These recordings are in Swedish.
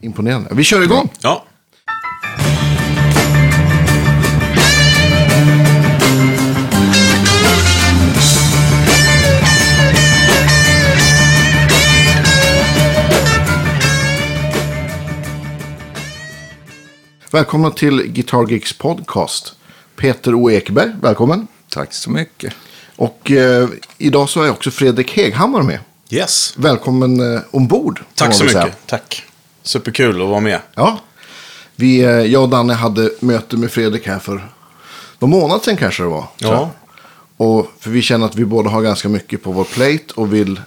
Imponerande. Vi kör igång. Ja. Välkomna till Guitar Geeks podcast. Peter O. Ekberg, välkommen. Tack så mycket. Och eh, idag så är också Fredrik Heghammar med. Yes. Välkommen eh, ombord. Tack så mycket. Tack. Superkul att vara med. Ja. Vi, eh, jag och Danne hade möte med Fredrik här för någon månad sedan kanske det var. Ja. Och för vi känner att vi båda har ganska mycket på vår plate och vill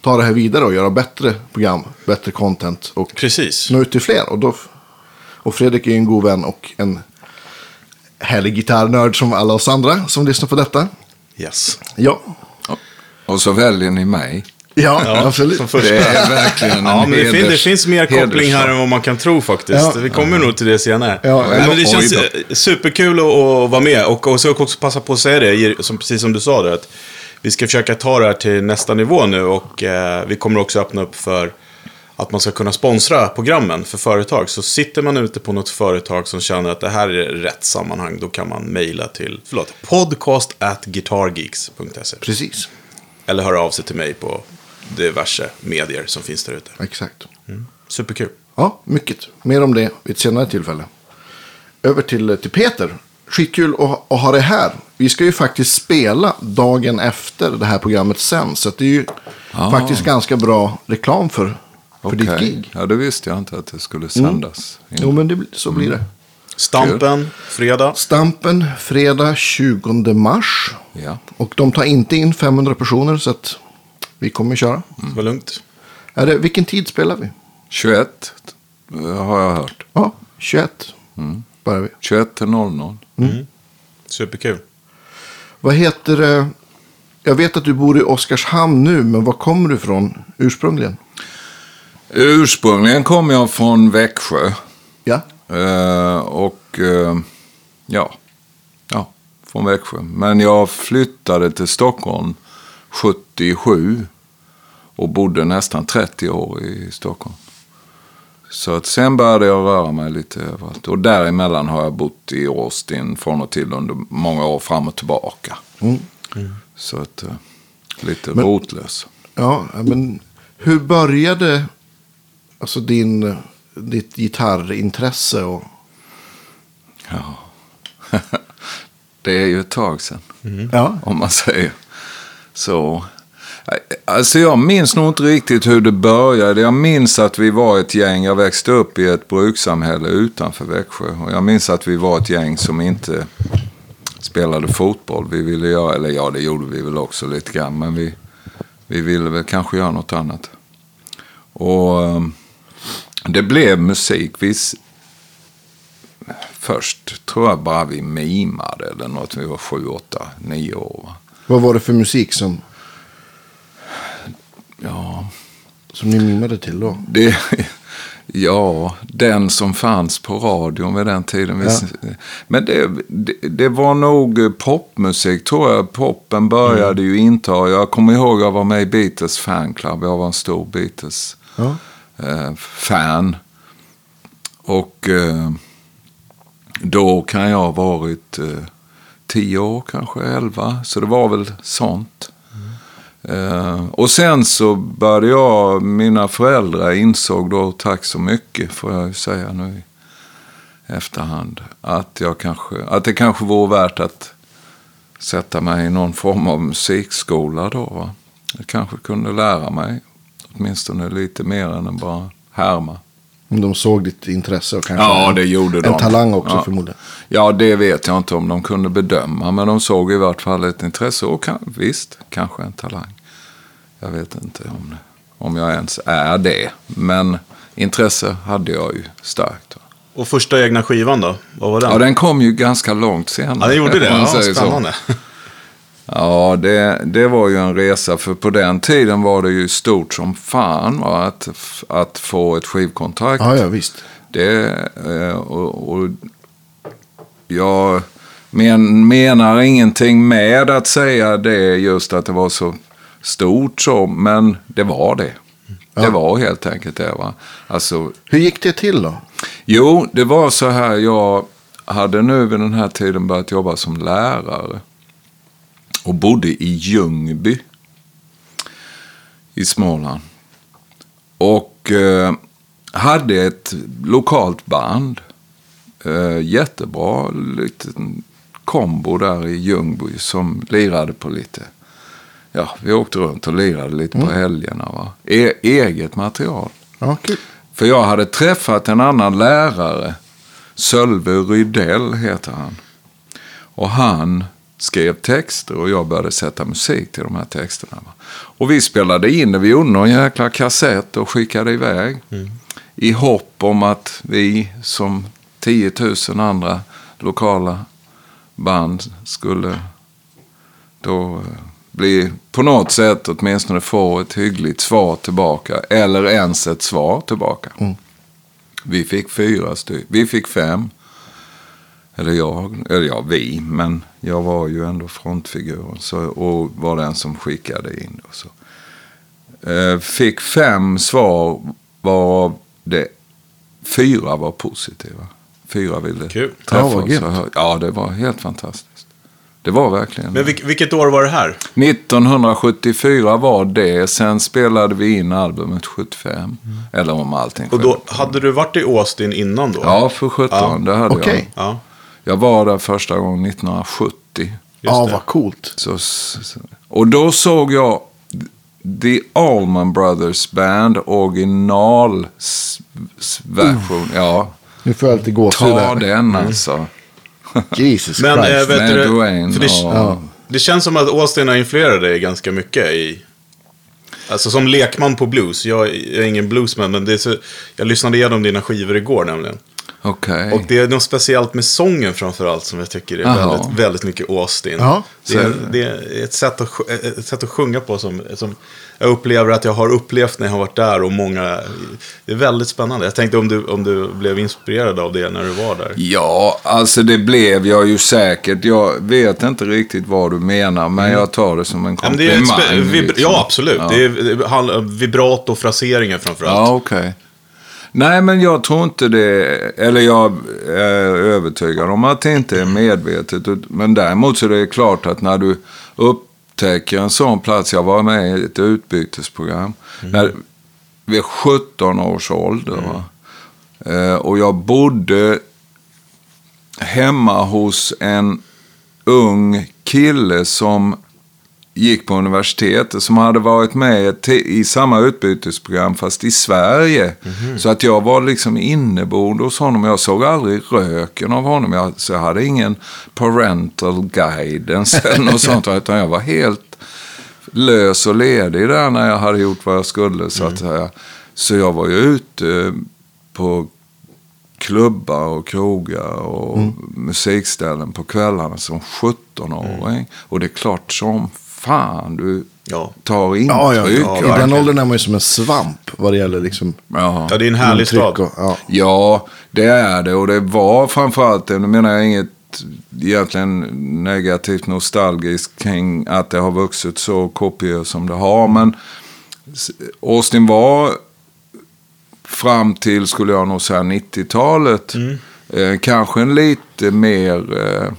ta det här vidare och göra bättre program, bättre content och Precis. nå ut till fler. Och, då, och Fredrik är ju en god vän och en härlig gitarrnörd som alla oss andra som lyssnar på detta. Yes. Ja, Och så väljer ni mig. Ja, Ja, absolut. Som första. Det är verkligen en Ja, men det, fin- det finns mer koppling här än vad man kan tro faktiskt. Ja. Vi kommer nog till det senare. Ja, Nej, men det känns då. superkul att, att vara med. Och, och så också passa på att säga det, som, precis som du sa där, att vi ska försöka ta det här till nästa nivå nu. Och eh, vi kommer också öppna upp för att man ska kunna sponsra programmen för företag. Så sitter man ute på något företag som känner att det här är rätt sammanhang, då kan man mejla till, förlåt, podcast at guitargeeks.se. Precis, Eller höra av sig till mig på diverse medier som finns där ute. exakt. Superkul. Ja, mycket. Mer om det vid ett senare tillfälle. Över till, till Peter. Skitkul att, att ha det här. Vi ska ju faktiskt spela dagen efter det här programmet sen. Så det är ju Ah. faktiskt ganska bra reklam för, för ditt Okej. gig. Ja, det visste jag inte att det skulle sändas. Jo, men det, så blir det. Stampen, fredag. Stampen, fredag 20 mars. Ja. Och de tar inte in 500 personer så att vi kommer köra. Det var lugnt. Är det, vilken tid spelar vi? 21 eh, har jag hört. Ja, 21 börjar vi. 21 till 00. Superkul. Vad heter det? Jag vet att du bor i Oskarshamn nu, men var kommer du ifrån ursprungligen? Ursprungligen kom jag från Växjö. Ja, Eh, och eh, ja, ja, från Växjö. Men jag flyttade till Stockholm 77 och bodde nästan 30 år i Stockholm. Så att sen började jag röra mig lite överallt. Och däremellan har jag bott i Austin från och till under många år fram och tillbaka. Så att eh, lite Men- rotlös. ja men hur började alltså din, ditt gitarrintresse? Och, Ja. det är ju ett tag sedan. ja. om man säger så. Eh, alltså jag minns nog inte riktigt hur det började. Jag minns att vi var ett gäng, jag växte upp i ett brukssamhälle utanför Växjö. Och jag minns att vi var ett gäng som inte spelade fotboll. Vi ville göra, eller ja det gjorde vi väl också lite grann. Men vi, vi ville väl kanske göra något annat. Och ehm, det blev musik. Vi, först tror jag bara vi mimade eller något. Vi var sju, åtta, nio år. Va? Vad var det för musik som, Ja, som ni mimade till då? det, ja, den som fanns på radion vid den tiden. Ja. Men det, det, det var nog popmusik tror jag. Poppen började ju inta. Jag kommer ihåg jag var med i Beatles fanclub. Jag var en stor Beatles Ja. eh, fan. Och eh, då kan jag ha varit eh, tio år, kanske elva. Så det var väl sånt. Eh, och sen så började jag, mina föräldrar insåg då, tack så mycket får jag ju säga nu i efterhand, att, jag kanske, att det kanske vore värt att sätta mig i någon form av musikskola då. Va? Jag kanske kunde lära mig åtminstone lite mer än bara härma. Om de såg ditt intresse och kanske Ja, en, det gjorde de. en talang också Ja. förmodligen. Ja, det vet jag inte om de kunde bedöma. Men de såg i vart fall ett intresse. Och kan, visst, kanske en talang. Jag vet inte om, om jag ens är det. Men intresse hade jag ju starkt. Och första egna skivan då? Vad var den? Ja, den kom ju ganska långt senare. Ja, den gjorde det. Ja, säger så. Ja, det, det var ju en resa. För på den tiden var det ju stort som fan va? Att, att få ett skivkontrakt. Ja, ja, visst. Det, eh, och, och jag men, menar ingenting med att säga det just att det var så stort så, men det var det. Det var helt enkelt det. Va? Alltså, Hur gick det till då? Jo, det var så här. Jag hade nu vid den här tiden börjat jobba som lärare. Och bodde i Ljungby. I Småland. Och eh, hade ett lokalt band. Eh, jättebra liten kombo där i Ljungby som lirade på lite. Ja, vi åkte runt och lirade lite på helgerna. Va? E- eget material. Kul. För jag hade träffat en annan lärare. Sölve Rydell heter han. Och han skrev texter och jag började sätta musik till de här texterna. Och vi spelade in det. Vi gjorde någon jäkla kassett och skickade iväg. I hopp om att vi som 10 000 andra lokala band skulle då eh, bli på något sätt åtminstone få ett hyggligt svar tillbaka. Eller ens ett svar tillbaka. Vi fick fyra stycken. Vi fick fem. Eller jag, eller ja, vi, men jag var ju ändå frontfiguren så, och var den som skickade in. Och så. Eh, fick fem svar varav det fyra var positiva. Fyra ville Kul. träffa Ja, oss. hö- Ja, det var helt fantastiskt. Det var verkligen Men vilk, vilket år var det här? 1974 var det. Sen spelade vi in albumet 75. Eller om allting Och då hade du varit i Austin innan då? Ja, för 17. Det hade Okej. jag. Ja, Jag var där första gången 1970. just Ja, vad coolt. Så, så, och då såg jag The Allman Brothers Band original s- s- version. Ja, Nu får jag lite gåshud ta där. den alltså. Jesus Men Christ. äh, vet Med du, Dwayne för det, och- Ja. det känns som att Austin har influerat dig ganska mycket i... Alltså som lekman på blues. Jag, jag är ingen bluesman, men det är så, jag lyssnade igenom dina skivor igår nämligen. Okej. Och det är något speciellt med sången framförallt som jag tycker är väldigt, väldigt mycket Austin. Ja, det, är, det är ett sätt, att, ett sätt att sjunga på som, som jag upplever att jag har upplevt när jag har varit där och många... Det är väldigt spännande. Jag tänkte om du, om du blev inspirerad av det när du var där. Ja, alltså det blev jag ju säkert. Jag vet inte riktigt vad du menar, men jag tar det som en Ja, komplimang. vib- liksom. ja, absolut. Ja. Det är det vibrato och fraseringar framförallt. Ja, okej. Nej, men jag tror inte det, eller jag är övertygad om att det inte är medvetet. Men däremot så är det klart att när du upptäcker en sån plats, jag var med i ett utbytesprogram, när, vid 17 års ålder. Va? Eh, och jag bodde hemma hos en ung kille som gick på universitetet som hade varit med i samma utbytesprogram fast i Sverige. Så att jag var liksom inneboende hos honom. Jag såg aldrig röken av honom. Jag, så jag hade ingen parental guidance eller något sånt. Utan jag var helt lös och ledig där när jag hade gjort vad jag skulle. Så, att säga. så jag var ju ute på klubbar och krogar och musikställen på kvällarna som 17-åring. Och det är klart som fan du Ja. tar intryck. Ja, ja, Ja, I den åldern är man ju som en svamp vad det gäller liksom Ja. Ja, det är en härlig stad. och, ja. Ja, det är det. Och det var framförallt, nu menar jag inget egentligen negativt nostalgiskt kring att det har vuxit så kopiöst som det har. Men Austin var fram till, skulle jag nog säga, 90-talet. Eh, kanske en lite mer eh,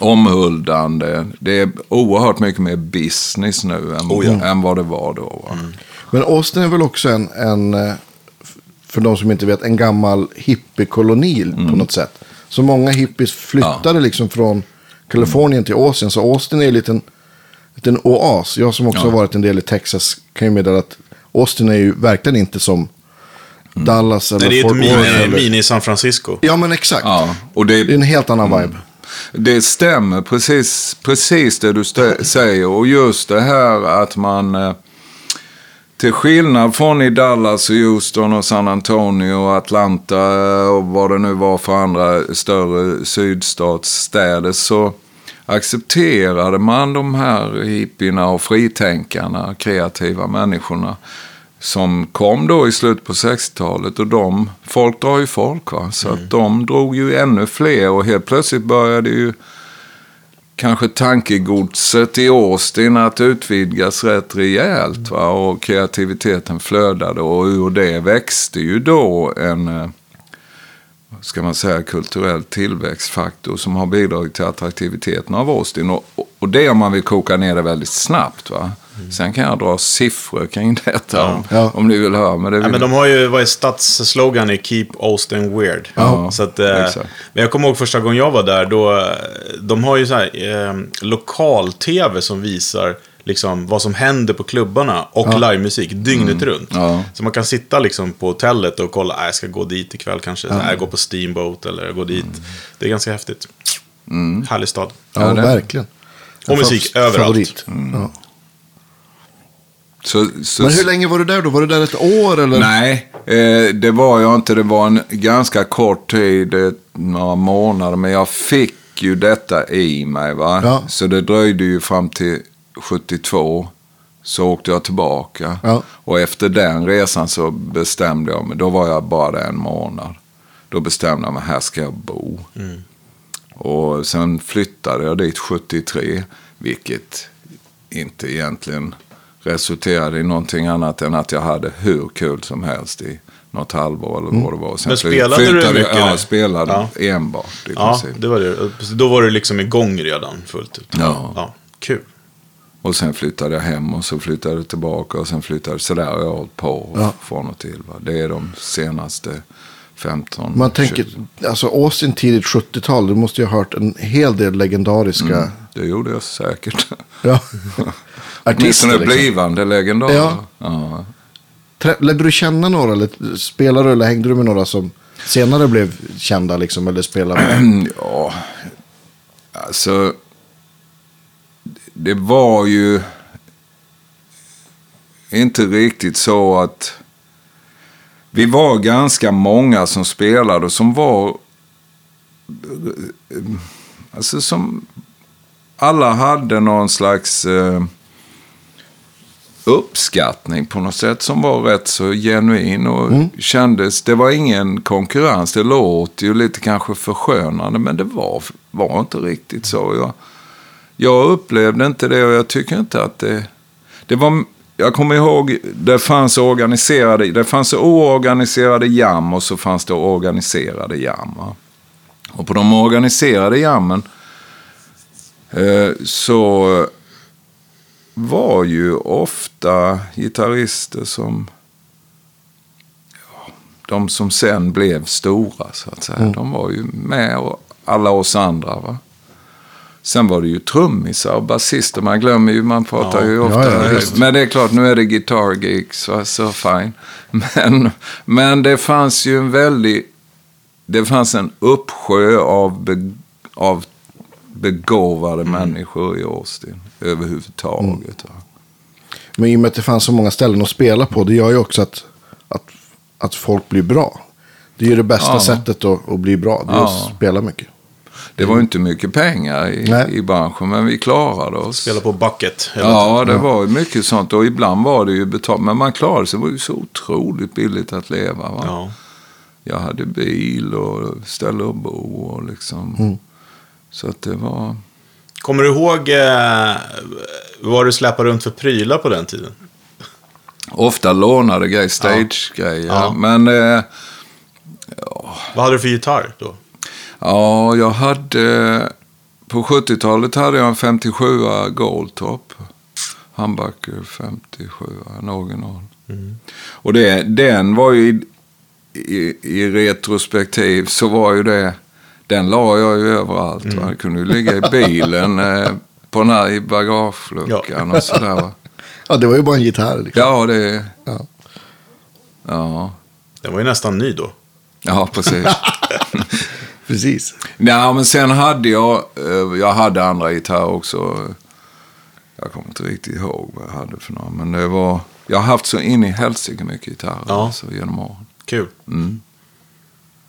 omhuldande. Det är oerhört mycket mer business nu än, Oh ja. än vad det var då. Va? Men Austin är väl också en, en eh, för de som inte vet, en gammal hippiekoloni Mm. på något sätt. Så många hippies flyttade liksom från Kalifornien till Austin. Så Austin är en liten, liten oas. Jag som också har varit en del i Texas kan ju meddela att Austin är ju verkligen inte som Dallas eller Nej, det är ett mini, mini San Francisco. Ja, men exakt. Ja, och det, Det är en helt annan vibe. Det stämmer precis, precis det du säger. Och just det här att man... eh, Till skillnad från i Dallas och Houston och San Antonio och Atlanta eh, och vad det nu var för andra större sydstatsstäder så accepterade man de här hippierna och fritänkarna, kreativa människorna som kom då i slutet på 60-talet. Och de, folk drar ju folk va. Så att de drog ju ännu fler och helt plötsligt började ju kanske tankegodset i Austin att utvidgas rätt rejält. Va? Och kreativiteten flödade och ur det växte ju då en eh, ska man säga, kulturell tillväxtfaktor som har bidragit till attraktiviteten av Austin. Och, och det om man vill koka ner det väldigt snabbt. Va? Sen kan jag dra siffror kring detta Ja. om, Ja. om ni vill höra. Men det vill Ja, men de har ju, vad är stadsslogan i Keep Austin Weird. Ja, så att, eh, men jag kommer ihåg första gången jag var där, då, eh, de har ju så här eh, lokal-tv som visar liksom, vad som händer på klubbarna och livemusik dygnet runt. Mm. Ja. Så man kan sitta liksom på hotellet och kolla, äh, jag ska gå dit ikväll kanske, ja. jag går på Steamboat eller gå dit. Det är ganska häftigt. Härlig stad. Ja, Ja, verkligen. Och musik överallt. Favorit. Så, så, Men hur länge var du där då? Var du där ett år eller? Nej, eh, det var jag inte. Det var en ganska kort tid, eh, några månader. Men jag fick ju detta i mig. Va? Ja. Så det dröjde ju fram till 72. Så åkte jag tillbaka. Ja. Och efter den resan så bestämde jag mig. Då var jag bara där en månad. Då bestämde jag mig, här ska jag bo. Och sen flyttade jag dit 73. Vilket inte egentligen resulterade i någonting annat än att jag hade hur kul som helst i något halvår eller vad det var. Sen Men fly- spelade du flyttade jag- mycket Ja, jag spelade Ja. enbart i Ja, princip. det var det. Då var du liksom igång redan fullt ut. Ja. ja kul. Och sen flyttade jag hem och så flyttade jag tillbaka och sen flyttade så där har jag hållit på Ja. från och till. Va? Det är de senaste 15 Man tänker, 20. alltså Austin tidigt 70-tal, du måste ju ha hört en hel del legendariska Mm, det gjorde jag säkert. ja, artister. Åtminstone Liksom. blivande legendarer. Ja. Ja. Trä- Lärde du känna några, eller spelade du, eller hängde du med några som senare blev kända, liksom, eller spelade med? Ja, alltså. Det var ju inte riktigt så att vi var ganska många som spelade och som var alltså som alla hade någon slags eh, uppskattning på något sätt som var rätt så genuin och kändes, det var ingen konkurrens. Det låter ju lite kanske förskönande men det var, var inte riktigt så. Jag, jag upplevde inte det och jag tycker inte att det, det var, jag kommer ihåg, det fanns organiserade, det fanns oorganiserade jam och så fanns det organiserade jam. Och på de organiserade jammen eh, så var ju ofta gitarrister som ja, de som sen blev stora så att säga. De var ju med och alla oss andra. Va? Sen var det ju trummisar och basister. Man glömmer ju, man pratar Ja. ju Ja, ofta. ja, visst. men det är klart, nu är det guitar gigs, va? så fine. Men, men det fanns ju en väldig, det fanns en uppsjö av, av begåvade människor i Austin överhuvudtaget. Va? Men i och med att det fanns så många ställen att spela på, det gör ju också att, att, att folk blir bra. Det är ju det bästa Ja. sättet att, att bli bra, det är Ja. att spela mycket. Det var ju inte mycket pengar i, i branschen, men vi klarade oss. Spela på bucket. Ja, det var ju mycket sånt. Och ibland var det ju betalt. Men man klarade sig. Det var ju så otroligt billigt att leva. Va? Ja. Jag hade bil och ställe att bo och liksom. Så att det var... Kommer du ihåg eh, vad du släpade runt för prylar på den tiden? Ofta lånade grejer, stage-grejer. Ja. Men eh, Vad hade du för gitarr då? ja, jag hade... På 70-talet hade jag en 57 Goldtop. Humbucker 57, en original. Och det, den var ju i, i, i retrospektiv så var ju det, den la jag ju överallt. Va? Det kunde ju ligga i bilen, eh, på den här i bagageluckan och sådär. Va? Ja, det var ju bara en gitarr. Liksom. Ja, det... Ja. Ja, Den var ju nästan ny då. ja precis. Precis. Nej, men sen hade jag, eh, jag hade andra gitarrer också. Jag kommer inte riktigt ihåg vad jag hade för några. Men det var, jag har haft så in i helsike mycket gitarrer Ja. alltså, genom åren. Kul.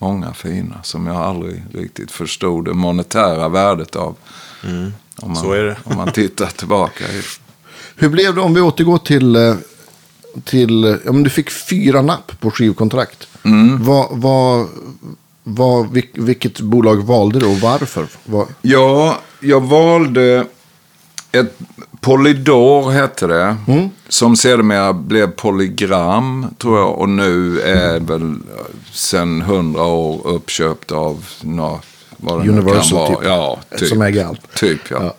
Många fina som jag aldrig riktigt förstod det monetära värdet av. Om man, Mm. Så är det. Om man tittar tillbaka. Hur blev det om vi återgår till, eh, till eh, ja, men du fick fyra napp på skivkontrakt. Mm. Vad, vad, vad, vil, vilket bolag valde du och varför? Vad, Ja, jag valde ett Polydor hette det. Som sedermera blev Polygram tror jag. Och nu är väl sen hundra år uppköpt av nå, vad det Universal typ. Ja, typ. Som äger allt. Typ ja. Ja.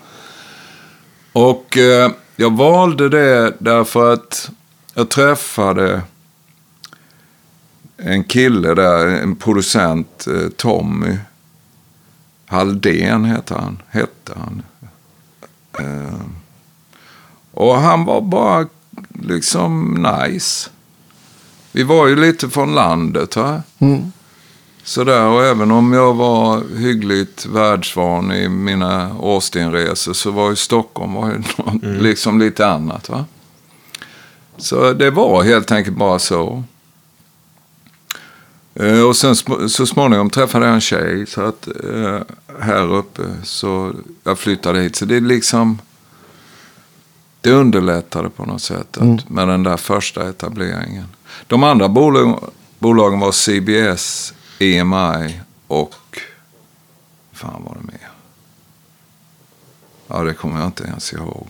Och eh, jag valde det därför att jag träffade en kille där, en producent, eh, Tommy Halldén heter han, hette han. Eh, och han var bara liksom nice. Vi var ju lite från landet här. Mm. Sådär, och även om jag var hyggligt världsvan i mina Austin-resor så var ju Stockholm var ju något, liksom lite annat. Va? Så det var helt enkelt bara så. Eh, och sen så småningom träffade jag en tjej så att, eh, här uppe. Så jag flyttade hit. Så det är liksom... Det underlättade på något sätt att, med den där första etableringen. De andra bolag, bolagen var CBS, EMI och... fan var det mer? Ja, det kommer jag inte ens ihåg.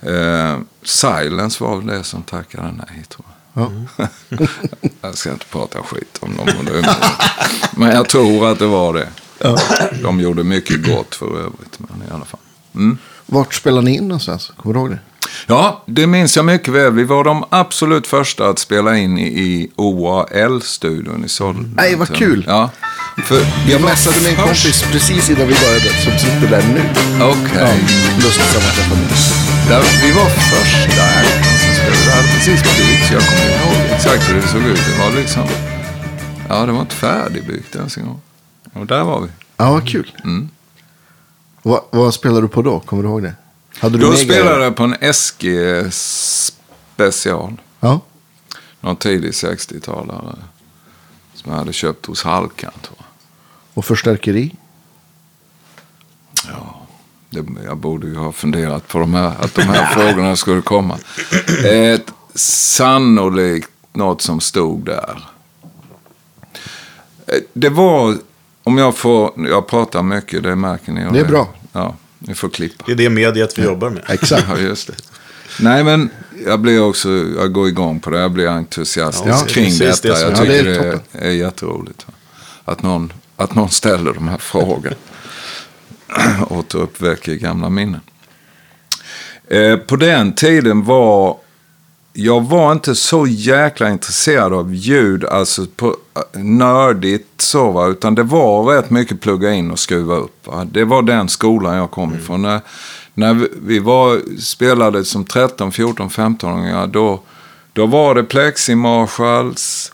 Eh, Silence var väl det som tackade nej, tror jag. Ja. jag ska inte prata skit om dem. Men jag tror att det var det. De gjorde mycket gott för övrigt, men i alla fall. Mm. Vart spelade ni in någonstans? Kommer du ihåg det? Ja, det minns jag mycket väl. Vi var de absolut första att spela in i, OAL-studion i Sollentuna. Nej, vad kul. Ja. För Jag messade med en kompis precis innan vi började som sitter där nu. Okej. Lustigt sammanträffande. Där, vi var första akten hade precis byggts. Jag kommer ihåg exakt hur det såg ut. Det var liksom... Ja, det var inte färdigbyggt ens en gång. Och där var vi. Ja, vad kul. Mm. Vad, vad spelade du på då? Kommer du ihåg det? Hade du Då spelade jag på en SG special. Ja. Någon tidig 60-talare. Som jag hade köpt hos Halkan. Och förstärkeri? Det, jag borde ju ha funderat på de här, att de här frågorna skulle komma. Ett, sannolikt något som stod där. Det var, om jag får, jag pratar mycket, det märker ni. Det är bra. Ja, ni får klippa. Det är det mediet vi jobbar med. Exakt. Ja, just det. Nej, men jag blir också, jag går igång på det. Jag blir entusiastisk Ja, kring precis detta. det jag Ja, det tycker är det är, toppen. är jätteroligt. Att någon, att någon ställer de här frågorna. Återuppväcker gamla minnen. Eh, på den tiden var jag var inte så jäkla intresserad av ljud, alltså på, nördigt så va, utan det var rätt mycket plugga in och skruva upp. Va? Det var den skolan jag kom ifrån. När, när vi- var, spelade som 13, 14, 15-åringar, då, då var det Plexi Marshalls,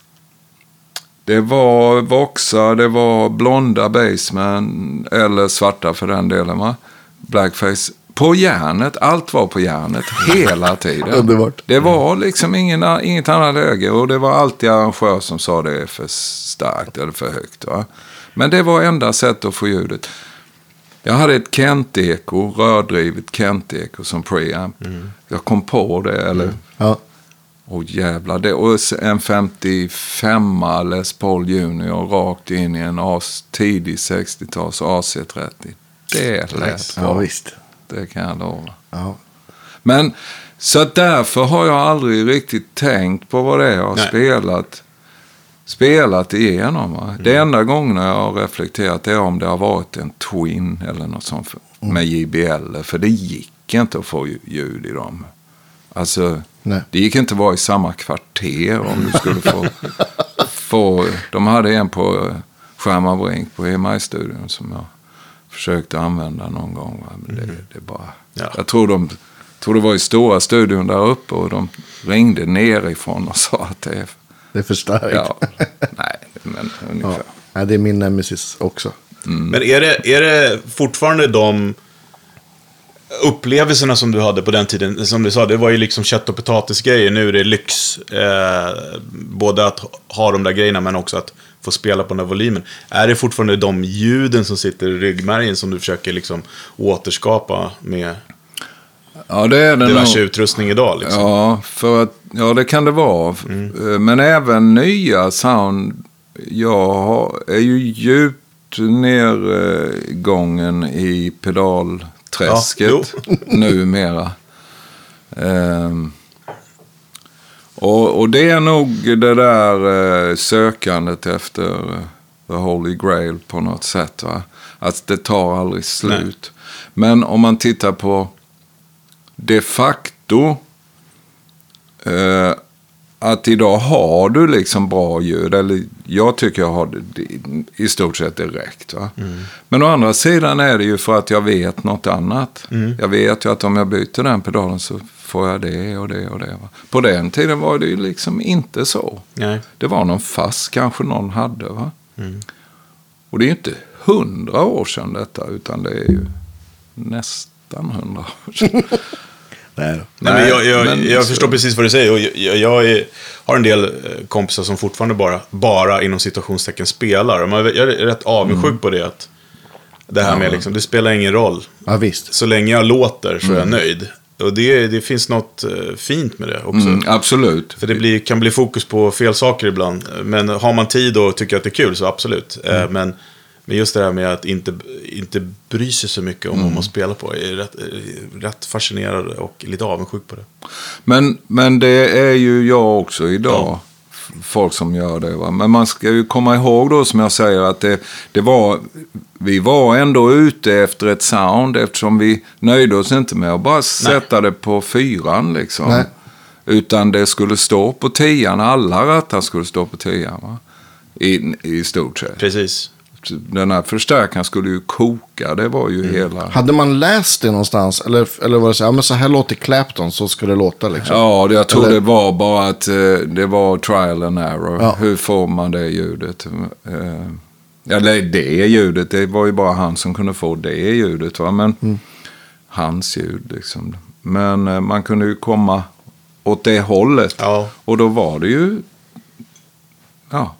det var Voxa, det var blonda Baseman, eller svarta för den delen va. Blackface. På järnet, allt var på järnet hela tiden. Underbart. Det var liksom ingen, inget annat läge och det var alltid arrangör som sa det är för starkt eller för högt. Va? Men det var enda sättet att få ljudet. Jag hade ett Kent-eko, rördrivet Kent-eko som preamp. Jag kom på det, eller Ja. Åh jävlar. Det, och en 55 Les Paul Junior rakt in i en as, tidig 60-tals AC30. Det lät ja, bra. visst. Det kan jag lova. Ja. Men så därför har jag aldrig riktigt tänkt på vad det är jag har Nej. spelat, spelat igenom. Va? Det Mm. enda gången jag har reflekterat är om det har varit en Twin eller något sånt Mm. med JBL. För det gick inte att få ju- ljud i dem. Alltså, Nej. det gick inte att vara i samma kvarter om du skulle få... få de hade en på Skärmarbrink på EMI-studion som jag försökte använda någon gång. Va? Men det, det bara... Ja. Jag tror de tror det var i stora studion där uppe och de ringde nerifrån och sa att det är... Det är för starkt. Ja, nej, men ungefär. Ja, det är min nemesis också. Men är det, är det fortfarande de upplevelserna som du hade på den tiden? Som du sa, det var ju liksom kött och potatisgrejer. Nu är det lyx. Eh, både att ha de där grejerna men också att få spela på den där volymen. Är det fortfarande de ljuden som sitter i ryggmärgen som du försöker liksom återskapa med Ja, det är det diverse nog. utrustning idag? Liksom? Ja, för att, ja, det kan det vara. Mm. Eh, Men även nya sound. Jag är ju djupt nedgången i pedalträsket Ja, numera. Ehm, och, och det är nog det där eh, sökandet efter eh, the holy grail på något sätt. Va? Att det tar aldrig slut. Men om man tittar på de facto eh, att idag har du liksom bra ljud. Eller jag tycker jag har det, i stort sett direkt. Va? Men å andra sidan är det ju för att jag vet något annat. Jag vet ju att om jag byter den pedalen så får jag det och det och det. Va? På den tiden var det ju liksom inte så. Nej. Det var någon fast kanske någon hade. va? Och det är ju inte hundra år sedan detta. Utan det är ju nästan hundra år sedan. Nej. Nej, men jag, jag, men jag förstår precis vad du säger. Och jag, jag är, har en del eh, kompisar som fortfarande bara, bara inom situationstecken spelar. Och man, jag är rätt avundsjuk på det. Att det här med liksom, det spelar ingen roll. Ja, visst. Så länge jag låter så är jag nöjd. Och det, det finns något eh, fint med det också. Mm, absolut. För det blir, kan bli fokus på fel saker ibland. Men har man tid och tycker att det är kul så absolut. Eh, Men, men just det här med att inte, inte bry sig så mycket om vad man spelar på. Jag är rätt, rätt fascinerad och lite avundsjuk på det. Men, men det är ju jag också idag. Ja. Folk som gör det. Va? Men man ska ju komma ihåg då som jag säger att det, det var, vi var ändå ute efter ett sound eftersom vi nöjde oss inte med att bara sätta det på fyran liksom. Nej. Utan det skulle stå på tian, alla rattar skulle stå på tian. Va? I, I stort sett. Precis. Den här förstärkaren skulle ju koka, det var ju hela... Hade man läst det någonstans? Eller, eller var det så ja, men så här låter Clapton, så ska det låta liksom? Ja, det- jag tror Eller- det var bara att eh, det var trial and error. Ja. Hur får man det ljudet? Eh, eller det ljudet, det var ju bara han som kunde få det ljudet. Va? Men Mm. hans ljud liksom. Men eh, man kunde ju komma åt det hållet. Ja. Och då var det ju ja,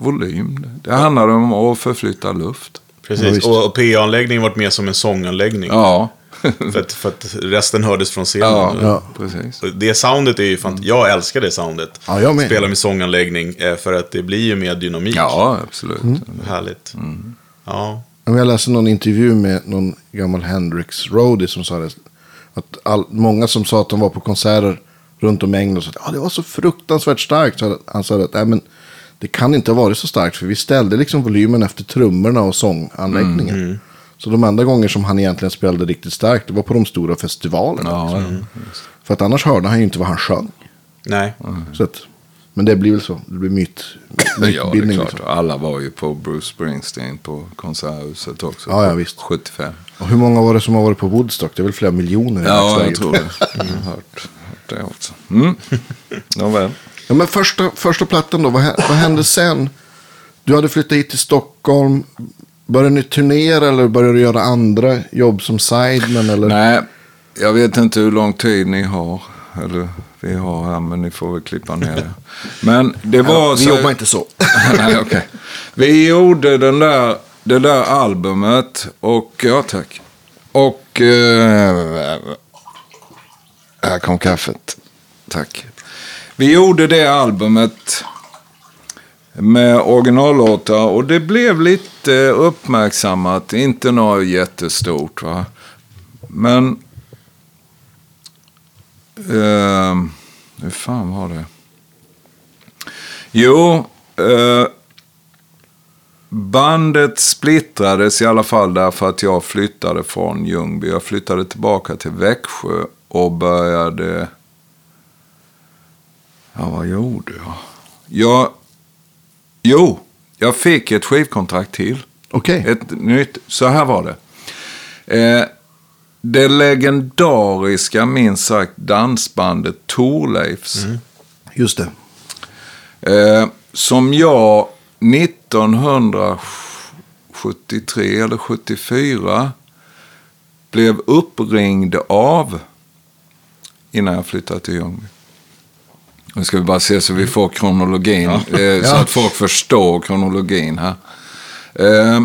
volym. Det handlade om att förflytta luft. Ja, Precis. visst. och PA-anläggningen varit mer som en sånganläggning. Ja, För, att, för att resten hördes från scenen. ja, Ja. precis. Det soundet är ju fant- Jag älskar det soundet. Ja, jag med. Spela med sånganläggning. eh, För att det blir ju mer dynamik. Ja, absolut. Mm. Härligt. Mm. Ja. Jag läste någon intervju med någon gammal Hendrix roadie som sa det. Att all, många som sa att de var på konserter runt om i England och sa att ah, det var så fruktansvärt starkt. Så han sa att Nej, men det kan inte ha varit så starkt för vi ställde liksom volymen efter trummorna och sånganläggningen. Så de enda gånger som han egentligen spelade riktigt starkt det var på de stora festivalerna. Ja, liksom. För att annars hörde han ju inte vad han sjöng. Nej. Så att, men det blir väl så. Det blir myt, Ja, det är mytbildning. klart. liksom. Alla var ju på Bruce Springsteen på Konserthuset också. Ja, ja, visst. 75. Och hur många var det som har varit på Woodstock? Det är väl flera miljoner i Ja, jag tror det. Jag har hört, hört det också. Mm. Nåväl. Ja, men första, första plattan då, vad, vad hände sen? Du hade flyttat hit till Stockholm. Började ni turnera eller började du göra andra jobb som sideman? Eller? Nej, jag vet inte hur lång tid ni har. Eller vi har här, men ni får väl klippa ner det. Men det var Ja, vi så... jobbar inte så. Nej, okej. Vi gjorde den där, det där albumet och, ja tack. Och, eh, här kom kaffet. Tack. Vi gjorde det albumet med originallåtar och det blev lite uppmärksammat. Inte något jättestort va. Men, eh, hur fan var det? Jo, eh, bandet splittrades i alla fall därför att jag flyttade från Ljungby. Jag flyttade tillbaka till Växjö och började... Ja, vad gjorde jag? Jag... Jo, jag fick ett skivkontrakt till. Okej. Ett nytt, så här var det. Eh, det legendariska, minst sagt, dansbandet Thorleifs. Just det. Eh, som jag 1973 eller 74 blev uppringd av innan jag flyttade till Ljungby. Nu ska vi bara se så vi får kronologin. Eh, så Ja. att folk förstår kronologin här. Eh,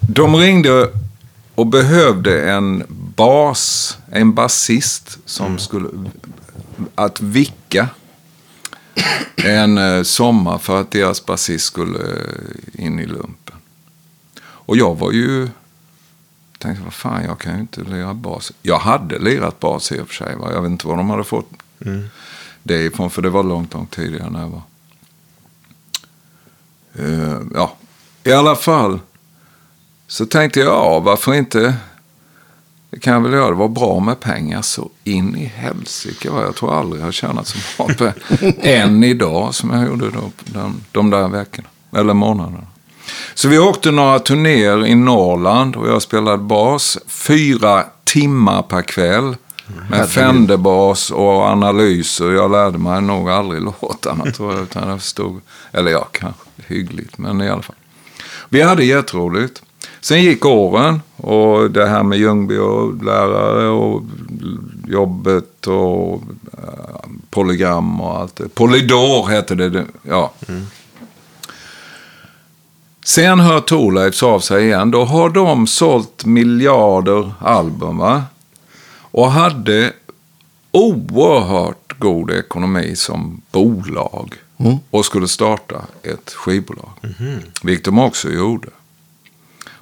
de ringde och behövde en bas, en basist som skulle att vicka. en eh, sommar för att deras basist skulle eh, in i lumpen. Och jag var ju... Tänkte, vad fan, jag kan ju inte lira bas. Jag hade lirat bas i och för sig. Va? Jag vet inte var de hade fått det ifrån, för det var långt, långt tidigare när jag var... Eh, ja, i alla fall så tänkte jag, ja, varför inte? Det kan jag väl göra. Det var bra med pengar så in i helsike. va. Jag tror aldrig jag har tjänat så bra än idag som jag gjorde då, de, de där veckorna. Eller månaderna. Så vi åkte några turnéer i Norrland och jag spelade bas fyra timmar per kväll. Med Fender-bas och analyser. Jag lärde mig nog aldrig låtarna tror jag. Utan jag förstod, eller ja, kanske hyggligt, men i alla fall. Vi hade jätteroligt. Sen gick åren och det här med Ljungby och lärare och jobbet och eh, polygram och allt det. Polydor hette det. Ja. Sen hör Thorleifs av sig igen. Då har de sålt miljarder album va? Och hade oerhört god ekonomi som bolag. Och skulle starta ett skivbolag. Vilket de också gjorde.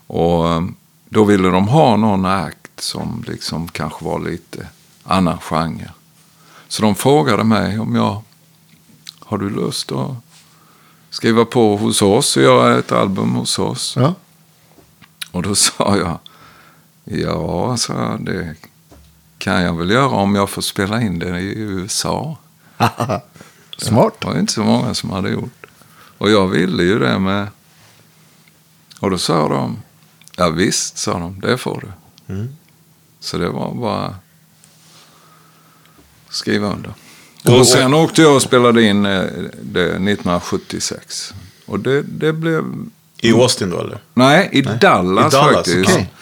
Och eh, då ville de ha någon akt som liksom kanske var lite annan genre. Så de frågade mig om jag, har du lust att skriva på hos oss och göra ett album hos oss? Ja. Och då sa jag, ja, så det kan jag väl göra om jag får spela in det i USA. Smart. Det var inte så många som hade gjort. Och jag ville ju det med. Och då sa de, ja visst, sa de, det får du. Så det var bara skriva under. Och, sen åkte jag och spelade in eh, det 1976. Och det, det blev, I Austin då eller? nej, i Dallas, I Dallas, faktiskt. okej.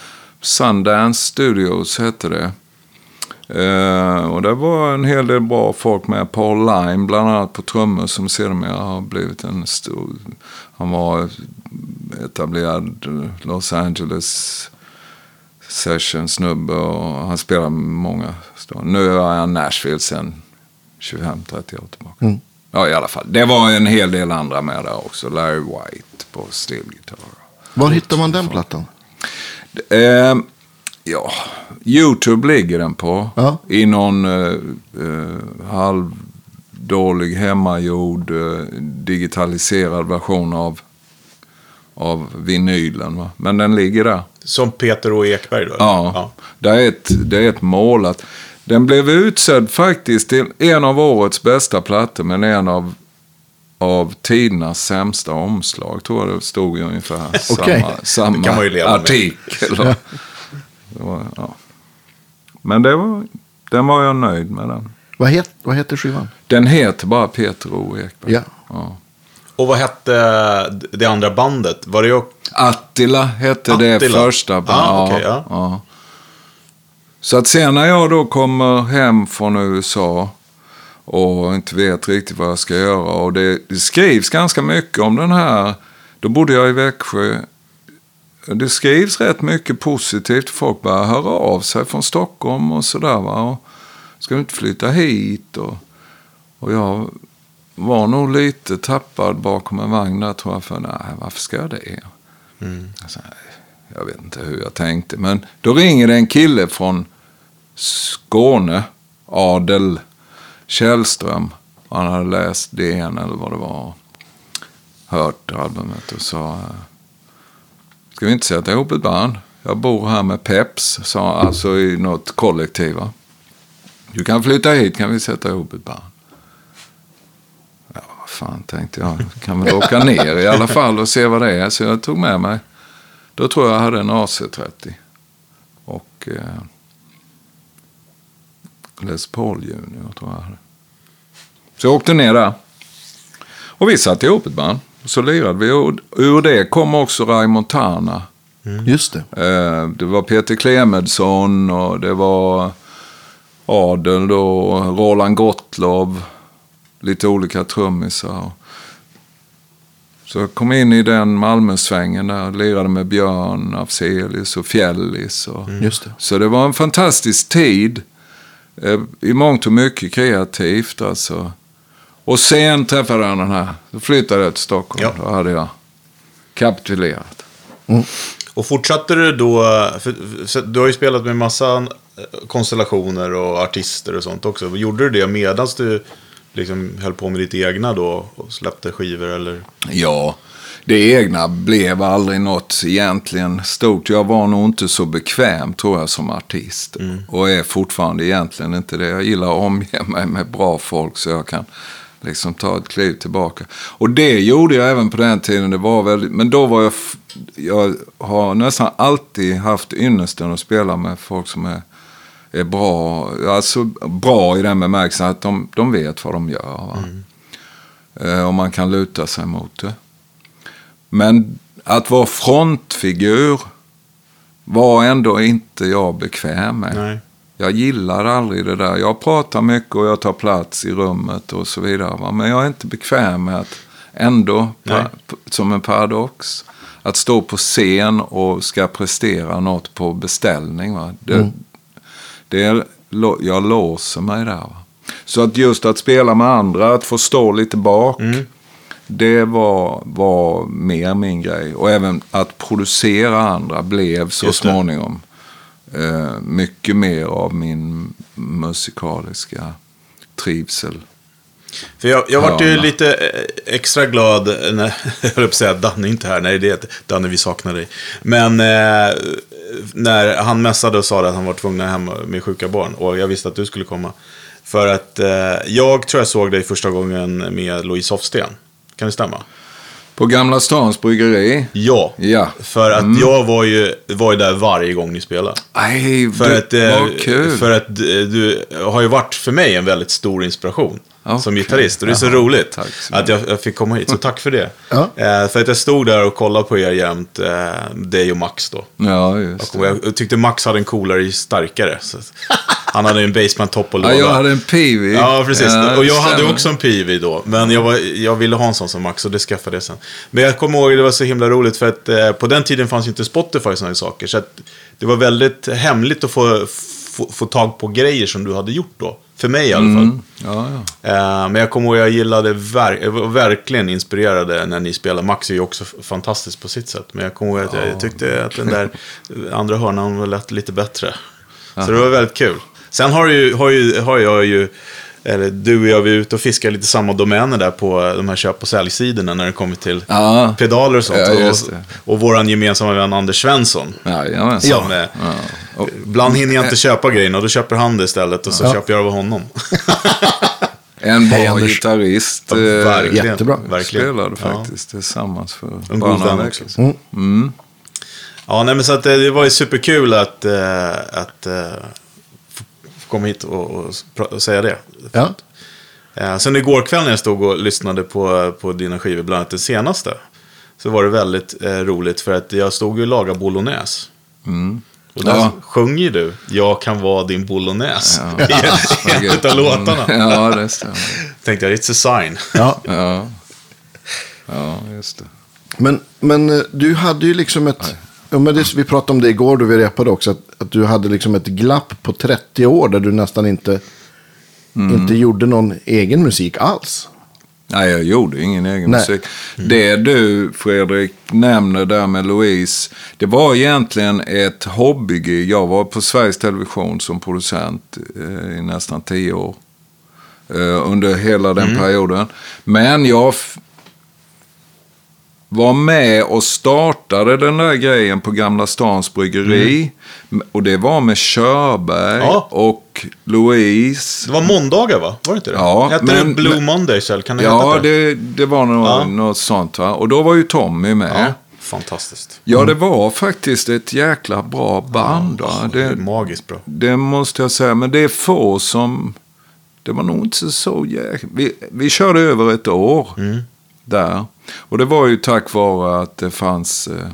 Sundance Studios hette det. Eh, och det var en hel del bra folk med. Paul Lime bland annat på trummor som sedermera har blivit en stor... Han var etablerad Los Angeles session-snubbe och han spelar med många. stora- Nu är han Nashville sen 25-30 år tillbaka. Ja, i alla fall. Det var en hel del andra med där också. Larry White på stillgitarr. Var hittar man den plattan? Eh, ja, YouTube ligger den på. Ja. I någon eh, eh, halvdålig hemmagjord eh, digitaliserad version av, av vinylen. Va? Men den ligger där. Som Peter och Ekberg då? eller? Ja, Det, är ett, det är ett målat. Den blev utsedd faktiskt till en av årets bästa plattor, men en av, av tidernas sämsta omslag. Tror jag det stod i ungefär Okej. samma, samma Det artikel. Det var, ja. Men det var, den var jag nöjd med den. Vad, het, vad heter skivan? Den heter bara Peter O. Ekberg. Ja. Ja. Och vad hette det andra bandet? Var det ju... Attila hette det Attila. första. Ah, okej, ja. Så att sen när jag då kommer hem från USA och inte vet riktigt vad jag ska göra. Och det, det skrivs ganska mycket om den här. Då bodde jag i Växjö. Det skrivs rätt mycket positivt. Folk börjar höra av sig från Stockholm och sådär. Va? Och ska du inte flytta hit? Och, och jag var nog lite tappad bakom en vagn där tror jag. För nej, varför ska jag det? Alltså, jag vet inte hur jag tänkte. Men då ringer det en kille från Skåne, Adel Källström. Han hade läst DN eller vad det var. Hört albumet och sa. Eh, Ska vi inte sätta ihop ett band? Jag bor här med Peps, sa han, alltså i något kollektiv. va? Du kan flytta hit kan vi sätta ihop ett band. Ja, vad fan tänkte jag. Kan väl åka ner i alla fall och se vad det är. Så jag tog med mig. Då tror jag jag hade en AC30. Och eh, Les Paul Junior tror jag. Så jag åkte ner där. Och vi satte ihop ett band. Så lirade vi. Och ur det kom också Ray Montana. Just det. Eh, det var Peter Clemensson och det var Adel då. Roland Gottlov. Lite olika trummisar. Så jag kom in i den Malmösvängen där. Lirade med Björn Afzelius och Fjällis. Och, Just det. Så det var en fantastisk tid. Eh, I mångt och mycket kreativt alltså. Och sen träffade jag den här. Då flyttade jag till Stockholm. Ja. Då hade jag kapitulerat. Och fortsatte du då, för, för, du har ju spelat med massa eh, konstellationer och artister och sånt också. Gjorde du det medan du liksom höll på med ditt egna då och släppte skivor eller? Ja, det egna blev aldrig något egentligen stort. Jag var nog inte så bekväm tror jag som artist. Och är fortfarande egentligen inte det. Jag gillar att omge mig med bra folk så jag kan liksom ta ett kliv tillbaka. Och det gjorde jag även på den tiden. Det var väldigt, men då var jag, jag har nästan alltid haft ynnesten att spela med folk som är, är bra. Alltså bra i den bemärkelsen att de, de vet vad de gör. Va? Eh, Och man kan luta sig mot det. Men att vara frontfigur var ändå inte jag bekväm med. Nej. Jag gillar aldrig det där. Jag pratar mycket och jag tar plats i rummet och så vidare. Men jag är inte bekväm med att ändå, som en paradox, att stå på scen och ska prestera något på beställning. Va? Det, det är, lo- jag låser mig där. Va? Så att just att spela med andra, att få stå lite bak. Det var, var mer min grej. Och även att producera andra blev så småningom eh, mycket mer av min musikaliska trivsel. För jag, jag vart ju lite eh, extra glad när, jag höll på att säga Danne inte här, nej det är Danne vi saknar dig. Men eh, när han mässade och sa att han var tvungen hem med sjuka barn och jag visste att du skulle komma. För att eh, jag tror jag såg dig första gången med Louise Hofsten. Kan det stämma? På Gamla Stans bryggeri. Ja. Ja. För att jag var ju, var ju där varje gång ni spelade. Nej, För att, eh, var kul. för att eh, du har ju varit för mig en väldigt stor inspiration. Som Okej. gitarrist. Och det är så roligt så att jag, jag fick komma hit. Så tack för det. Ja. Eh, för att jag stod där och kollade på er jämt. Eh, dig och Max då. Ja, just Och det. jag tyckte Max hade en coolare starkare. Så han hade en basement top och Ja, låda. jag hade en Peavy. Ja, precis. Ja, och jag hade stämmer. också en PV då. Men jag, var, jag ville ha en sån som Max och det skaffade jag sen. Men jag kommer ihåg det var så himla roligt för att eh, på den tiden fanns ju inte Spotify och sådana saker. Så att det var väldigt hemligt att få, få, få tag på grejer som du hade gjort då. För mig i alla fall. Mm. Ja, ja. Eh, men jag kommer ihåg jag gillade, ver- jag var verkligen inspirerade när ni spelade. Max är ju också fantastisk på sitt sätt. Men jag kommer ihåg att jag tyckte att den där andra hörnan lät lite bättre. Så det var väldigt kul. Sen har, ju, har, ju, har jag ju, eller du och jag, vi är ute och fiskar lite samma domäner där på de här köp och säljsidorna när det kommer till Ja. pedaler och sånt. Ja, och, och våran gemensamma vän Anders Svensson. Jajamensan. Som, eh, Ja. Och, Ibland hinner jag inte köpa grejerna och då köper han det istället och så köper jag av honom. en bra Anders. gitarrist. eh, Verkligen. jättebra. Verkligen. Spelade Ja. faktiskt tillsammans för En bara god några vän veckor också. sedan. Mm. Ja, nej, men så att det, det var ju superkul att, eh, att eh, få komma hit och, och, och säga det. Ja. Eh, sen igår kväll när jag stod och lyssnade på, på dina skivor, bland annat den senaste, så var det väldigt eh, roligt för att jag stod ju och lagade bolognese. Mm. Och där Ja. sjunger du Jag kan vara din bolognese Ja. i en av låtarna. Ja, det stämmer. Tänkte jag, it's a sign. Ja. Ja. ja, just det. Men, men eh, du hade ju liksom ett... Ja, men det, vi pratade om det igår då vi repade också. Att, att du hade liksom ett glapp på 30 år där du nästan inte, inte gjorde någon egen musik alls. Nej, jag gjorde ingen egen Nej. musik. Det du, Fredrik, nämner där med Louise, det var egentligen ett hobbygig. Jag var på Sveriges Television som producent eh, i nästan tio år. Eh, under hela den perioden. Men jag var med och startade den där grejen på Gamla Stans Bryggeri. Och det var med Körberg Ja. och Louise. Det var måndagar va? Var det inte det? Ja, Hette men- det Blue Mondays eller kan det heta Ja, det? det, det var nog, Ja. något sånt va. Och då var ju Tommy med. Ja, Ja. fantastiskt. det var faktiskt ett jäkla bra band. Va? Det Det, magiskt bra. det måste jag säga. Men det är få som... Det var nog inte så jäkla... Vi, vi körde över ett år Mm. Där. Och det var ju tack vare att det fanns eh,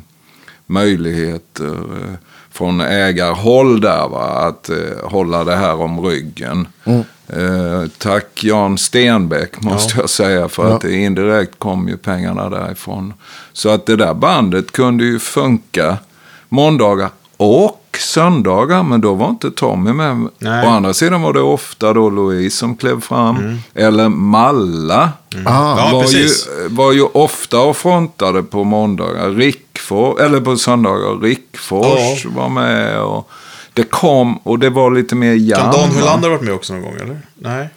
möjligheter eh, från ägarhåll där va. Att eh, hålla det här om ryggen. Eh, tack Jan Stenbeck måste jag säga. För Ja. att det indirekt kom ju pengarna därifrån. Så att det där bandet kunde ju funka måndagar. Och söndagar, men då var inte Tommy med. Nej. Å andra sidan var det ofta då Louise som klev fram. Eller Malla. Ah, Ja, var, ju, precis. var ju ofta och frontade på måndagar. Rickfors, eller på söndagar. Rickfors var med. Och det kom och det var lite mer jam. Kan Dan va? Hylander varit med också någon gång, eller? Nej.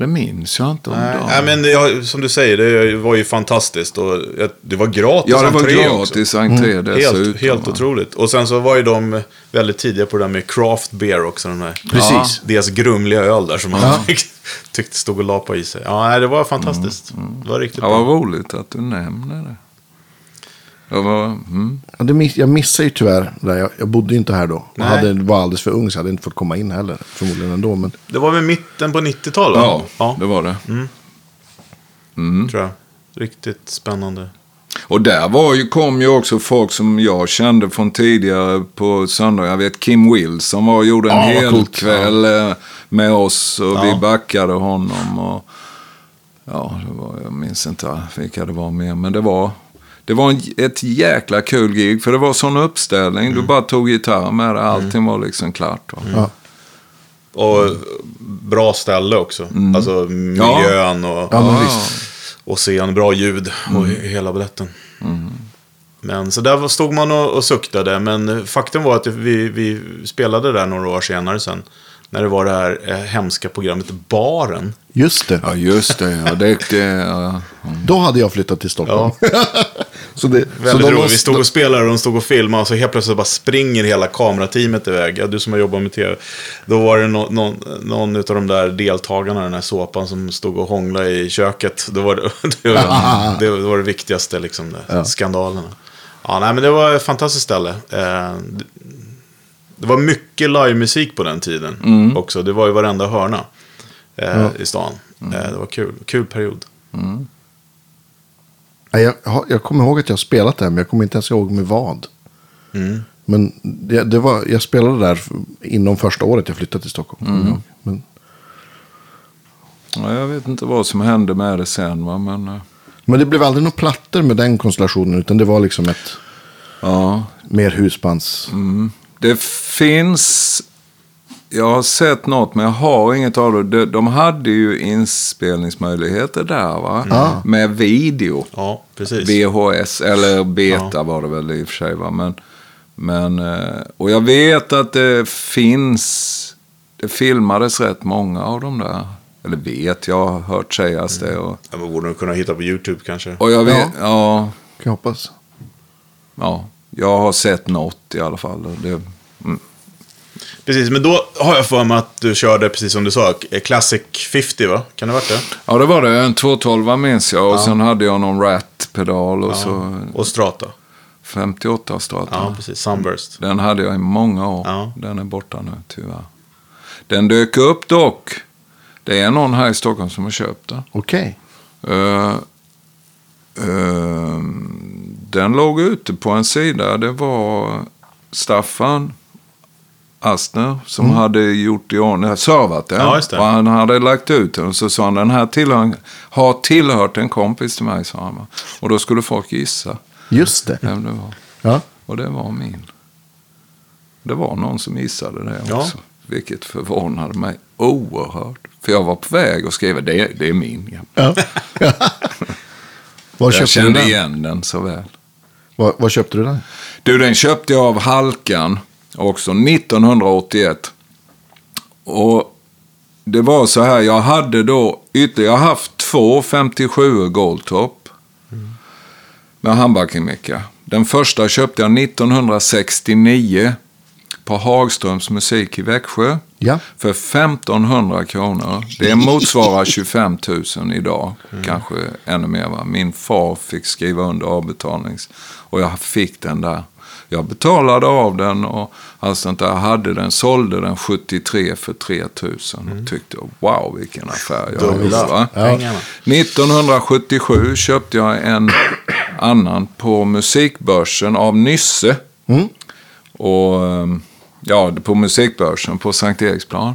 Det minns jag inte om Nej, Dan. Nej men jag, som du säger, det var ju fantastiskt. Och det var gratis Ja, det var entré gratis entré dessutom. Helt, helt va? otroligt. Och sen så var ju de väldigt tidiga på det där med craft beer också. De där. Precis. Deras grumliga öl där som man tyckte stod och lapa i sig. Ja, det var fantastiskt. Det var riktigt Ja, vad bra. roligt att du nämner det. Jag, var, mm. Ja, det miss, jag missade ju tyvärr. Där. Jag, jag bodde ju inte här då. Jag hade, var alldeles för ung så jag hade inte fått komma in heller. Förmodligen ändå. Men Det var väl mitten på 90-talet? ja, ja det var det. tror jag. Riktigt spännande. Och där var ju, kom ju också folk som jag kände från tidigare på söndag. Jag vet Kim Wilson var och gjorde en Ja, hel coolt. kväll eh, med oss och Ja. vi backade honom. Och, ja, det var, jag minns inte vilka det var mer, men det var, det var en, ett jäkla kul gig. För det var sån uppställning, Mm. du bara tog gitarr med det, allting var liksom klart. Va? ja. Och bra ställe också. Alltså miljön och, Ja, Ja. visst. och scen, bra ljud och he- hela baletten. Men så där stod man och, och suktade. Men faktum var att vi, vi spelade där några år senare sen. När det var det här eh, hemska programmet Baren. Just det. Ja, just det. Ja, det, det ja. Då hade jag flyttat till Stockholm. så det, så Väldigt de roligt. Vi stod och spelade och de stod och filmade. Och så helt plötsligt bara springer hela kamerateamet iväg. Ja, du som har jobbat med tv. Då var det no, någon, någon av de där deltagarna i den här såpan som stod och hånglade i köket. Då var det, det, var, det var det viktigaste, liksom. Det, Skandalerna. Ja, nej, men det var ett fantastiskt ställe. Eh, det, det var mycket livemusik på den tiden också. Det var ju varenda hörna eh, i stan. Eh, det var kul. Kul period. Nej, jag, jag kommer ihåg att jag har spelat där, men jag kommer inte ens ihåg med vad. Mm. Men det, det var, jag spelade där inom första året jag flyttade till Stockholm. ihåg. Men, Ja, jag vet inte vad som hände med det sen, va? men eh, men det blev aldrig några plattor med den konstellationen, utan det var liksom ett ja. mer husbands... Mm. Det finns, jag har sett något men jag har inget av det. De, de hade ju inspelningsmöjligheter där va? Ja. Med video. Ja, precis. VHS, eller beta Ja. var det väl i och för sig. Va? Men, men, eh, och jag vet att det finns, det filmades rätt många av dem där. Eller vet, jag har hört sägas det. Och, Ja, man borde nog kunna hitta på YouTube kanske. och jag vet, ja. Kan jag hoppas. ja, jag har sett något i alla fall. och Det, mm. Precis, men då har jag för mig att du körde, precis som du sa, Classic 50 va? Kan det ha varit det? Ja, det var det. En 212 minns jag. Och sen hade jag någon Rat-pedal och så Och Strata. 58 startade. Ja, precis. Sunburst. Den hade jag i många år. Ja. Den är borta nu tyvärr. Den dök upp dock. Det är någon här i Stockholm som har köpt den. Okej. Eh, eh, den låg ute på en sida. Det var Staffan Astner som hade gjort i ordning, servat den. Ja. Och han hade lagt ut den. Och så sa han, den här tillhör, har tillhört en kompis till mig, sa han. Och då skulle folk gissa Just det. vem det var. Ja. Och det var min. Det var någon som gissade det Ja. också. Vilket förvånade mig oerhört. För jag var på väg att skriva, det, det är min. Ja. Ja. Var Jag kände igen den så väl. Var, var köpte du den? Du, den köpte jag av Halkan också 1981. Och det var så här, jag hade då ytterligare, jag har haft två 57 Goldtop. Med handbackingmicka. Den första köpte jag 1969 på Hagströms musik i Växjö. Ja. För 1500 kronor. Det motsvarar 25 000 idag. Kanske ännu mer. Va? Min far fick skriva under avbetalnings. Och jag fick den där. Jag betalade av den och allt sånt där. Jag hade den, sålde den 73 för 3 000. Och tyckte wow vilken affär jag. Va? Pengarna. 1977 köpte jag en annan på musikbörsen av Nysse. Och ehm, ja, på musikbörsen på Sankt Eriksplan.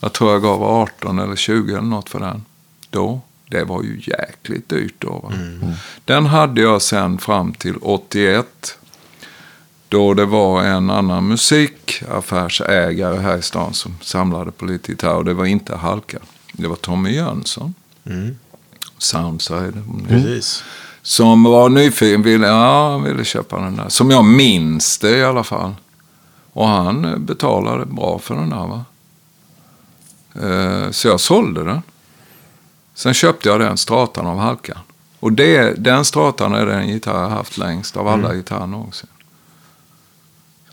Jag tror jag gav 18 eller 20 eller något för den. Då. Det var ju jäkligt dyrt då. Va? Den hade jag sen fram till 81. Då det var en annan musikaffärsägare här i stan som samlade på lite gitarr. Och det var inte Halka. Det var Tommy Jönsson. Mm. Soundside. Precis. Som var nyfiken, ville, ja, ville köpa den där. Som jag minns det i alla fall. Och han betalade bra för den där va. Eh, Så jag sålde den. Sen köpte jag den stratan av Halkan. Och det, den stratan är den gitarr jag haft längst av alla gitarrer någonsin.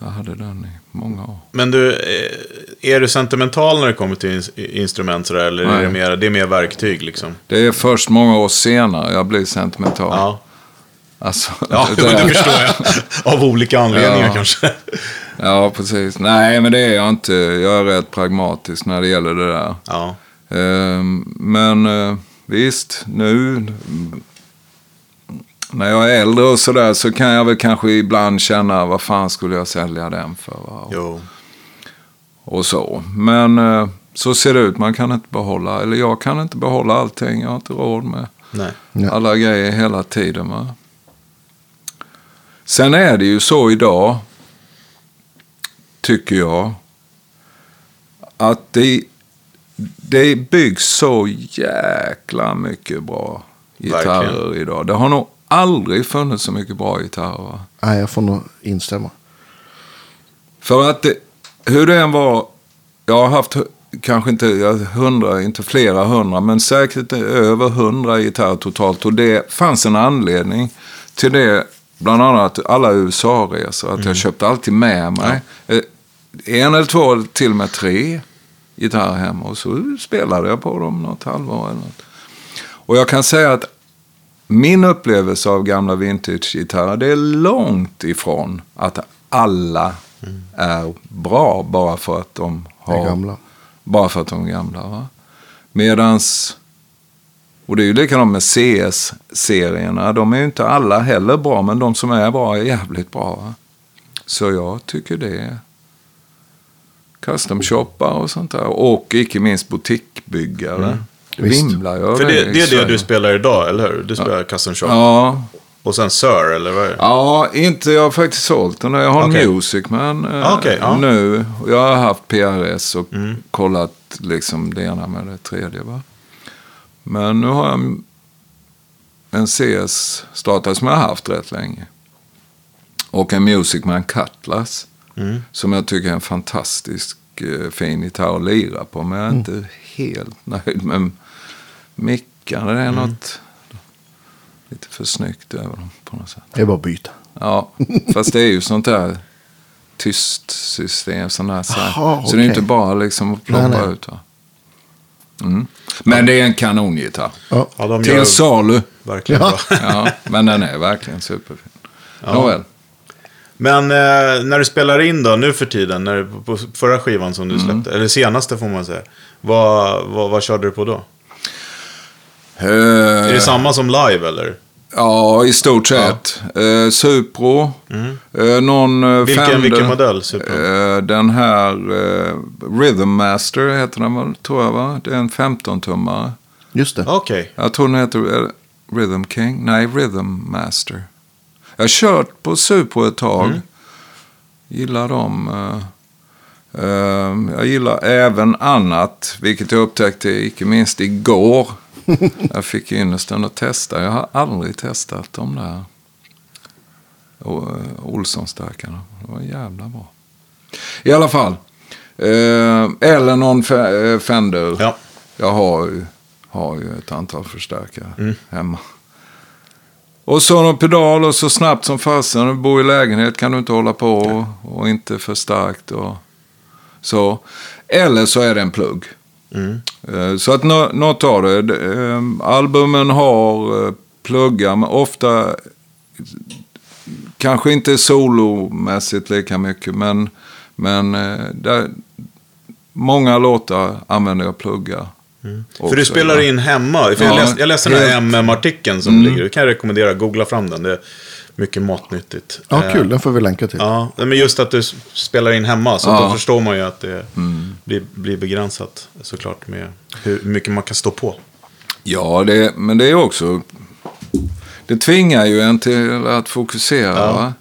Jag hade den i många år. Men du, eh, är du sentimental när det kommer till ins- instrument sådär, eller är Nej. det mer, det är mer verktyg liksom? Det är först många år senare jag blir sentimental. Ja, Alltså, ja det- men det förstår jag. Av olika anledningar Ja. kanske. Ja, precis. Nej, men det är jag inte. Jag är rätt pragmatisk när det gäller det där. Ja, Ehm, Men eh, visst, nu när jag är äldre och sådär så kan jag väl kanske ibland känna vad fan skulle jag sälja den för? Va? Och, jo. och så. Men eh, så ser det ut. Man kan inte behålla, eller jag kan inte behålla allting. Jag har inte råd med Nej. Alla grejer hela tiden. Va? Sen är det ju så idag, tycker jag, att det, det byggs så jäkla mycket bra gitarrer Verkligen. idag. Det har nog aldrig funnits så mycket bra gitarrer. Va? Nej, jag får nog instämma. För att det, hur det än var, jag har haft kanske inte hundra, inte flera hundra, men säkert över hundra gitarrer totalt. Och det fanns en anledning till det, bland annat alla USA-resor, att jag köpte alltid med mig eh, en eller två, till och med tre gitarrer hemma. Och så spelade jag på dem något halvår eller något. Och jag kan säga att min upplevelse av gamla vintage-gitarrer, det är långt ifrån att alla är bra bara för att de har... gamla. Bara för att de är gamla. Va? Medans... Och det är ju likadant med CS-serierna. De är ju inte alla heller bra, men de som är bra är jävligt bra. Va? Så jag tycker det är custom-shoppar och sånt där. Och icke minst butikbyggare. Visst. Vimlar ju För det, det är det du spelar idag, eller hur? Du spelar custom shop. Ja, Och sen Sir, eller vad är det? Ja, inte jag har faktiskt sålt den. Jag har Okej. Music Man eh, Ah, okej, ja. nu. Jag har haft PRS och Mm. kollat liksom det ena med det tredje. Va? Men nu har jag en CS-startare som jag har haft rätt länge. Och en Music Man Cutlass. Mm. Som jag tycker är en fantastisk eh, fin gitarr att lira på. Men jag är Mm. inte helt nöjd med mickarna. Det är Mm. något lite för snyggt över dem på något sätt. Det är bara att byta. Ja, fast det är ju sånt där tyst system. Sån där, så, här. Jaha, så det är inte bara liksom att ploppa Nej, nej. ut. Va? Mm. Men det är en kanongitarr. Ja. Ja, Till gör salu. verkligen Ja. bra. Ja, men den är verkligen superfin. Ja. Nåväl. Men eh, när du spelar in då, nu för tiden, när, du- på förra skivan som du Mm. släppte, eller senaste får man säga. Vad, vad, vad körde du på då? Är Eh, det samma som live eller? ja, i stort sett. Eh, Supro. Eh, någon eh, Mm. Vilken, Fender. vilken modell? Super? Eh, den här Rhythm Master heter den väl, tror jag va? Det är en 15-tummare. Just det. Okej. Jag tror den heter Rhythm King. Nej, Rhythm Master. Jag har kört på Supro ett tag. Mm. Gillar dem. jag gillar även annat, vilket jag upptäckte icke minst igår. jag fick ynnesten att testa. Jag har aldrig testat de där Olsson-stärkarna. Det var jävla bra. I alla fall. Eh, eller någon eh, Fender. Ja. Jag har ju, har ju ett antal förstärkare Mm. hemma. Och så någon pedal och så snabbt som fasen. Du bor i lägenhet kan du inte hålla på och, och inte för starkt och så. Eller så är det en plugg. Mm. Eh, Så att nå- något av det. det, eh, Albumen har eh, pluggar, men ofta kanske inte solomässigt lika mycket. Men, men eh, där, många låtar använder jag pluggar. För du spelar in hemma. För jag, Ja, läste, jag läste den här Mm. MM-artikeln som ligger. Det kan jag rekommendera. Googla fram den. Det är mycket matnyttigt. Ja, Eh, kul. Den får vi länka till. Ja, men just att du spelar in hemma. Så Ja. då förstår man ju att det Mm. blir, blir begränsat såklart med hur mycket man kan stå på. Ja, det, men det är också... Det tvingar ju en till att fokusera. Ja. Va?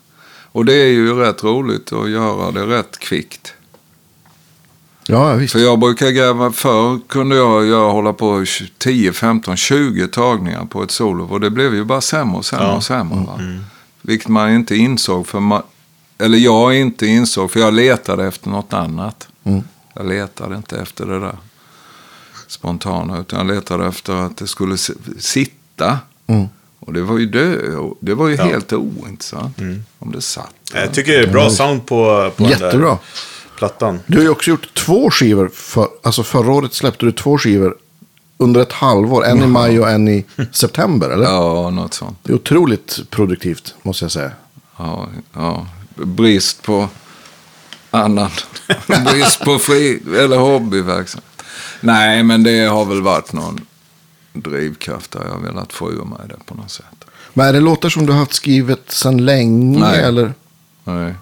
Och det är ju rätt roligt att göra det rätt kvickt. Ja, visst. För jag brukar gräva, förr kunde jag göra, hålla på 10, 15, 20 tagningar på ett solo. Och det blev ju bara sämre och sämre Ja. och sämre. Va? Vilket man inte insåg, för man, eller jag inte insåg, för jag letade efter något annat. Mm. Jag letade inte efter det där spontana, utan jag letade efter att det skulle si- sitta. Mm. Och det var ju, dö, det var ju Ja. helt ointressant om det satt. Jag tycker det är bra sound på, på den Jättebra. där plattan. Du har ju också gjort två skivor. För, alltså förra året släppte du två skivor under ett halvår. En i maj och en i september, eller? Ja, något sånt. Det är otroligt produktivt, måste jag säga. Ja, ja. Brist på annan. Brist på fri eller hobbyverksamhet. Nej, men det har väl varit någon drivkraft där jag velat få ur mig det på något sätt. Men är det låtar som du har haft skrivet sedan länge? Nej. Eller? Nej.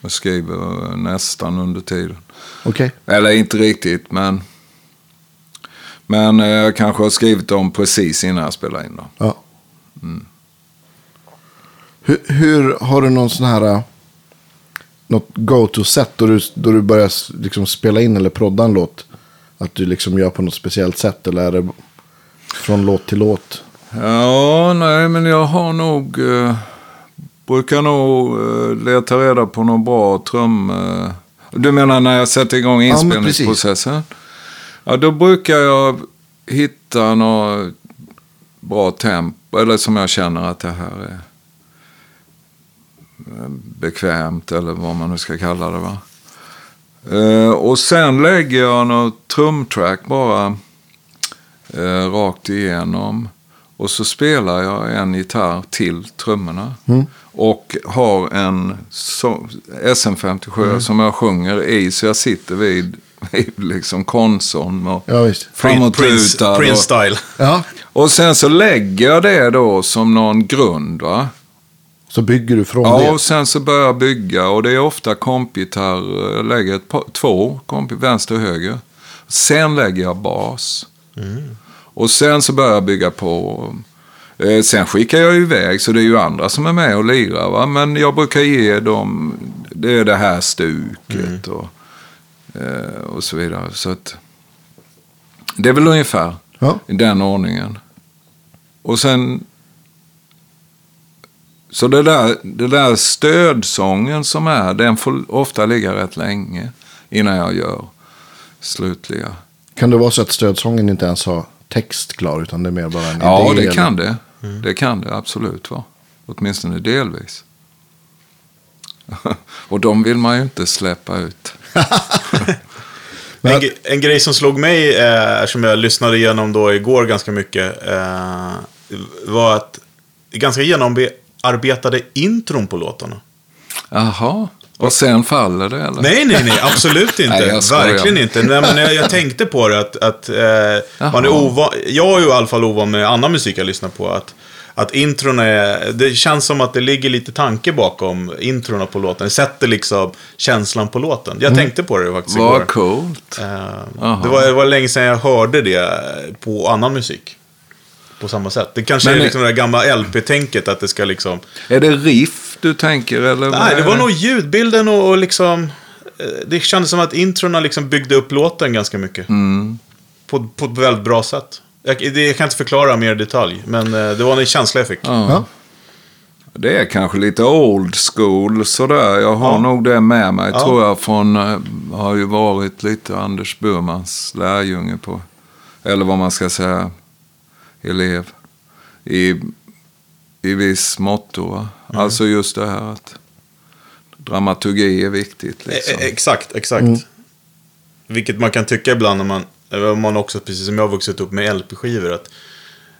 Jag skriver nästan under tiden. Okej. Eller inte riktigt, men... Men eh, jag kanske har skrivit dem precis innan jag spelar in dem. Ja. Hur, hur har du någon sån här... äh, Något go-to-sätt då du, då du börjar liksom spela in eller prodda en låt? Att du liksom gör på något speciellt sätt eller är det från låt till låt? Ja, nej, men jag har nog... Eh, brukar nog eh, leta reda på någon bra trum... Eh, du menar när jag sätter igång inspelningsprocessen? Ja, då brukar jag hitta något bra tempo. Eller som jag känner att det här är eh, bekvämt. Eller vad man nu ska kalla det. va. Eh, och sen lägger jag något trumtrack bara eh, rakt igenom. Och så spelar jag en gitarr till trummorna. Och har en så, SM57 som jag sjunger i. Så jag sitter vid liksom konsoln och Ja, framåtlutad. Prince, och- Prince style. Ja. och sen så lägger jag det då som någon grund. va. Så bygger du från Ja, det. och sen så börjar jag bygga och det är ofta kompgitarr. Jag lägger ett par, två, komp, vänster och höger. Sen lägger jag bas. Och sen så börjar jag bygga på. Eh, sen skickar jag iväg så det är ju andra som är med och lirar. Va? Men jag brukar ge dem, det är det här stuket och, eh, och så vidare. Så att, det är väl ungefär Ja. i den ordningen. Och sen... Så det där, det där stödsången som är, den får ofta ligga rätt länge innan jag gör slutliga. Kan det vara så att stödsången inte ens har text klar utan det är mer bara en Ja, idé? det eller? kan det. Det kan det absolut vara. Åtminstone delvis. Och de vill man ju inte släppa ut. En, en grej som slog mig, eh, som jag lyssnade igenom då igår ganska mycket, eh, var att ganska genomarbetade intron på låtarna. Jaha, och sen faller det eller? Nej, nej, nej, absolut inte. Nej. Verkligen inte. Nej, men jag, jag tänkte på det att, att eh, man är ovan, jag är ju i alla fall ovan med annan musik jag lyssnar på. Att, att intron är, det känns som att det ligger lite tanke bakom introna på låten. Det sätter liksom känslan på låten. Jag tänkte på det faktiskt igår. Vad coolt. Eh, Jaha. det, var, det var länge sedan jag hörde det på annan musik. På samma sätt. Det kanske Men är liksom det där gamla LP-tänket att det ska liksom... Är det riff du tänker eller? Nej, det var nog ljudbilden och, och liksom... eh, Det kändes som att introna liksom byggde upp låten ganska mycket. Mm. På, på ett väldigt bra sätt. Jag, det, jag kan inte förklara mer i detalj, men eh, det var en känsla jag fick. Ja. Ja. Det är kanske lite old school sådär. Jag har Ja. nog det med mig Ja. tror jag från, eh, har ju varit lite Anders Burmans lärjunge på, eller vad man ska säga, elev. I, i viss motto. Va? Mm. Alltså just det här att dramaturgi är viktigt. Liksom. E- Exakt, exakt. Vilket man kan tycka ibland när man, man också, precis som jag har vuxit upp med LP-skivor. Att,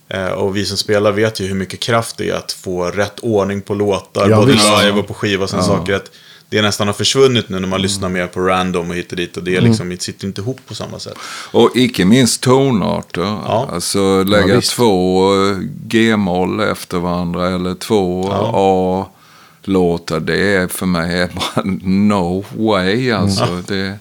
eh, och vi som spelar vet ju hur mycket kraft det är att få rätt ordning på låtar, Ja, både live och på skiva och sådana saker. Att det nästan har försvunnit nu när man lyssnar mer på random och hit och dit. Och det är liksom, det sitter inte ihop på samma sätt. Och icke minst tonarter. Ja. Alltså lägga Ja, två G-moll efter varandra eller två Ja. A-låtar. Det är för mig är bara no way. Alltså. Det,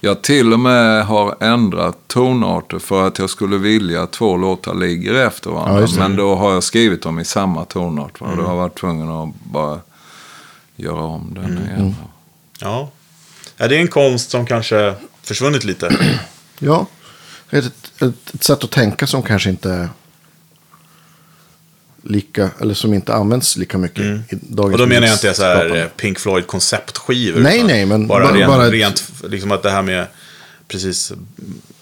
jag till och med har ändrat tonarter för att jag skulle vilja att två låtar ligger efter Ja, varandra. det. Men då har jag skrivit dem i samma tonart. Va? Då har jag varit tvungen att bara göra om den igen. Ja. ja. Det är en konst som kanske försvunnit lite. Ja, ett, ett, ett sätt att tänka som kanske inte lika, eller som inte används lika mycket i dagens Mm. Och då menar jag inte så här Pink Floyd konceptskivor. Nej, nej, men bara, bara- rent, bara ett- rent, liksom att det här med, precis,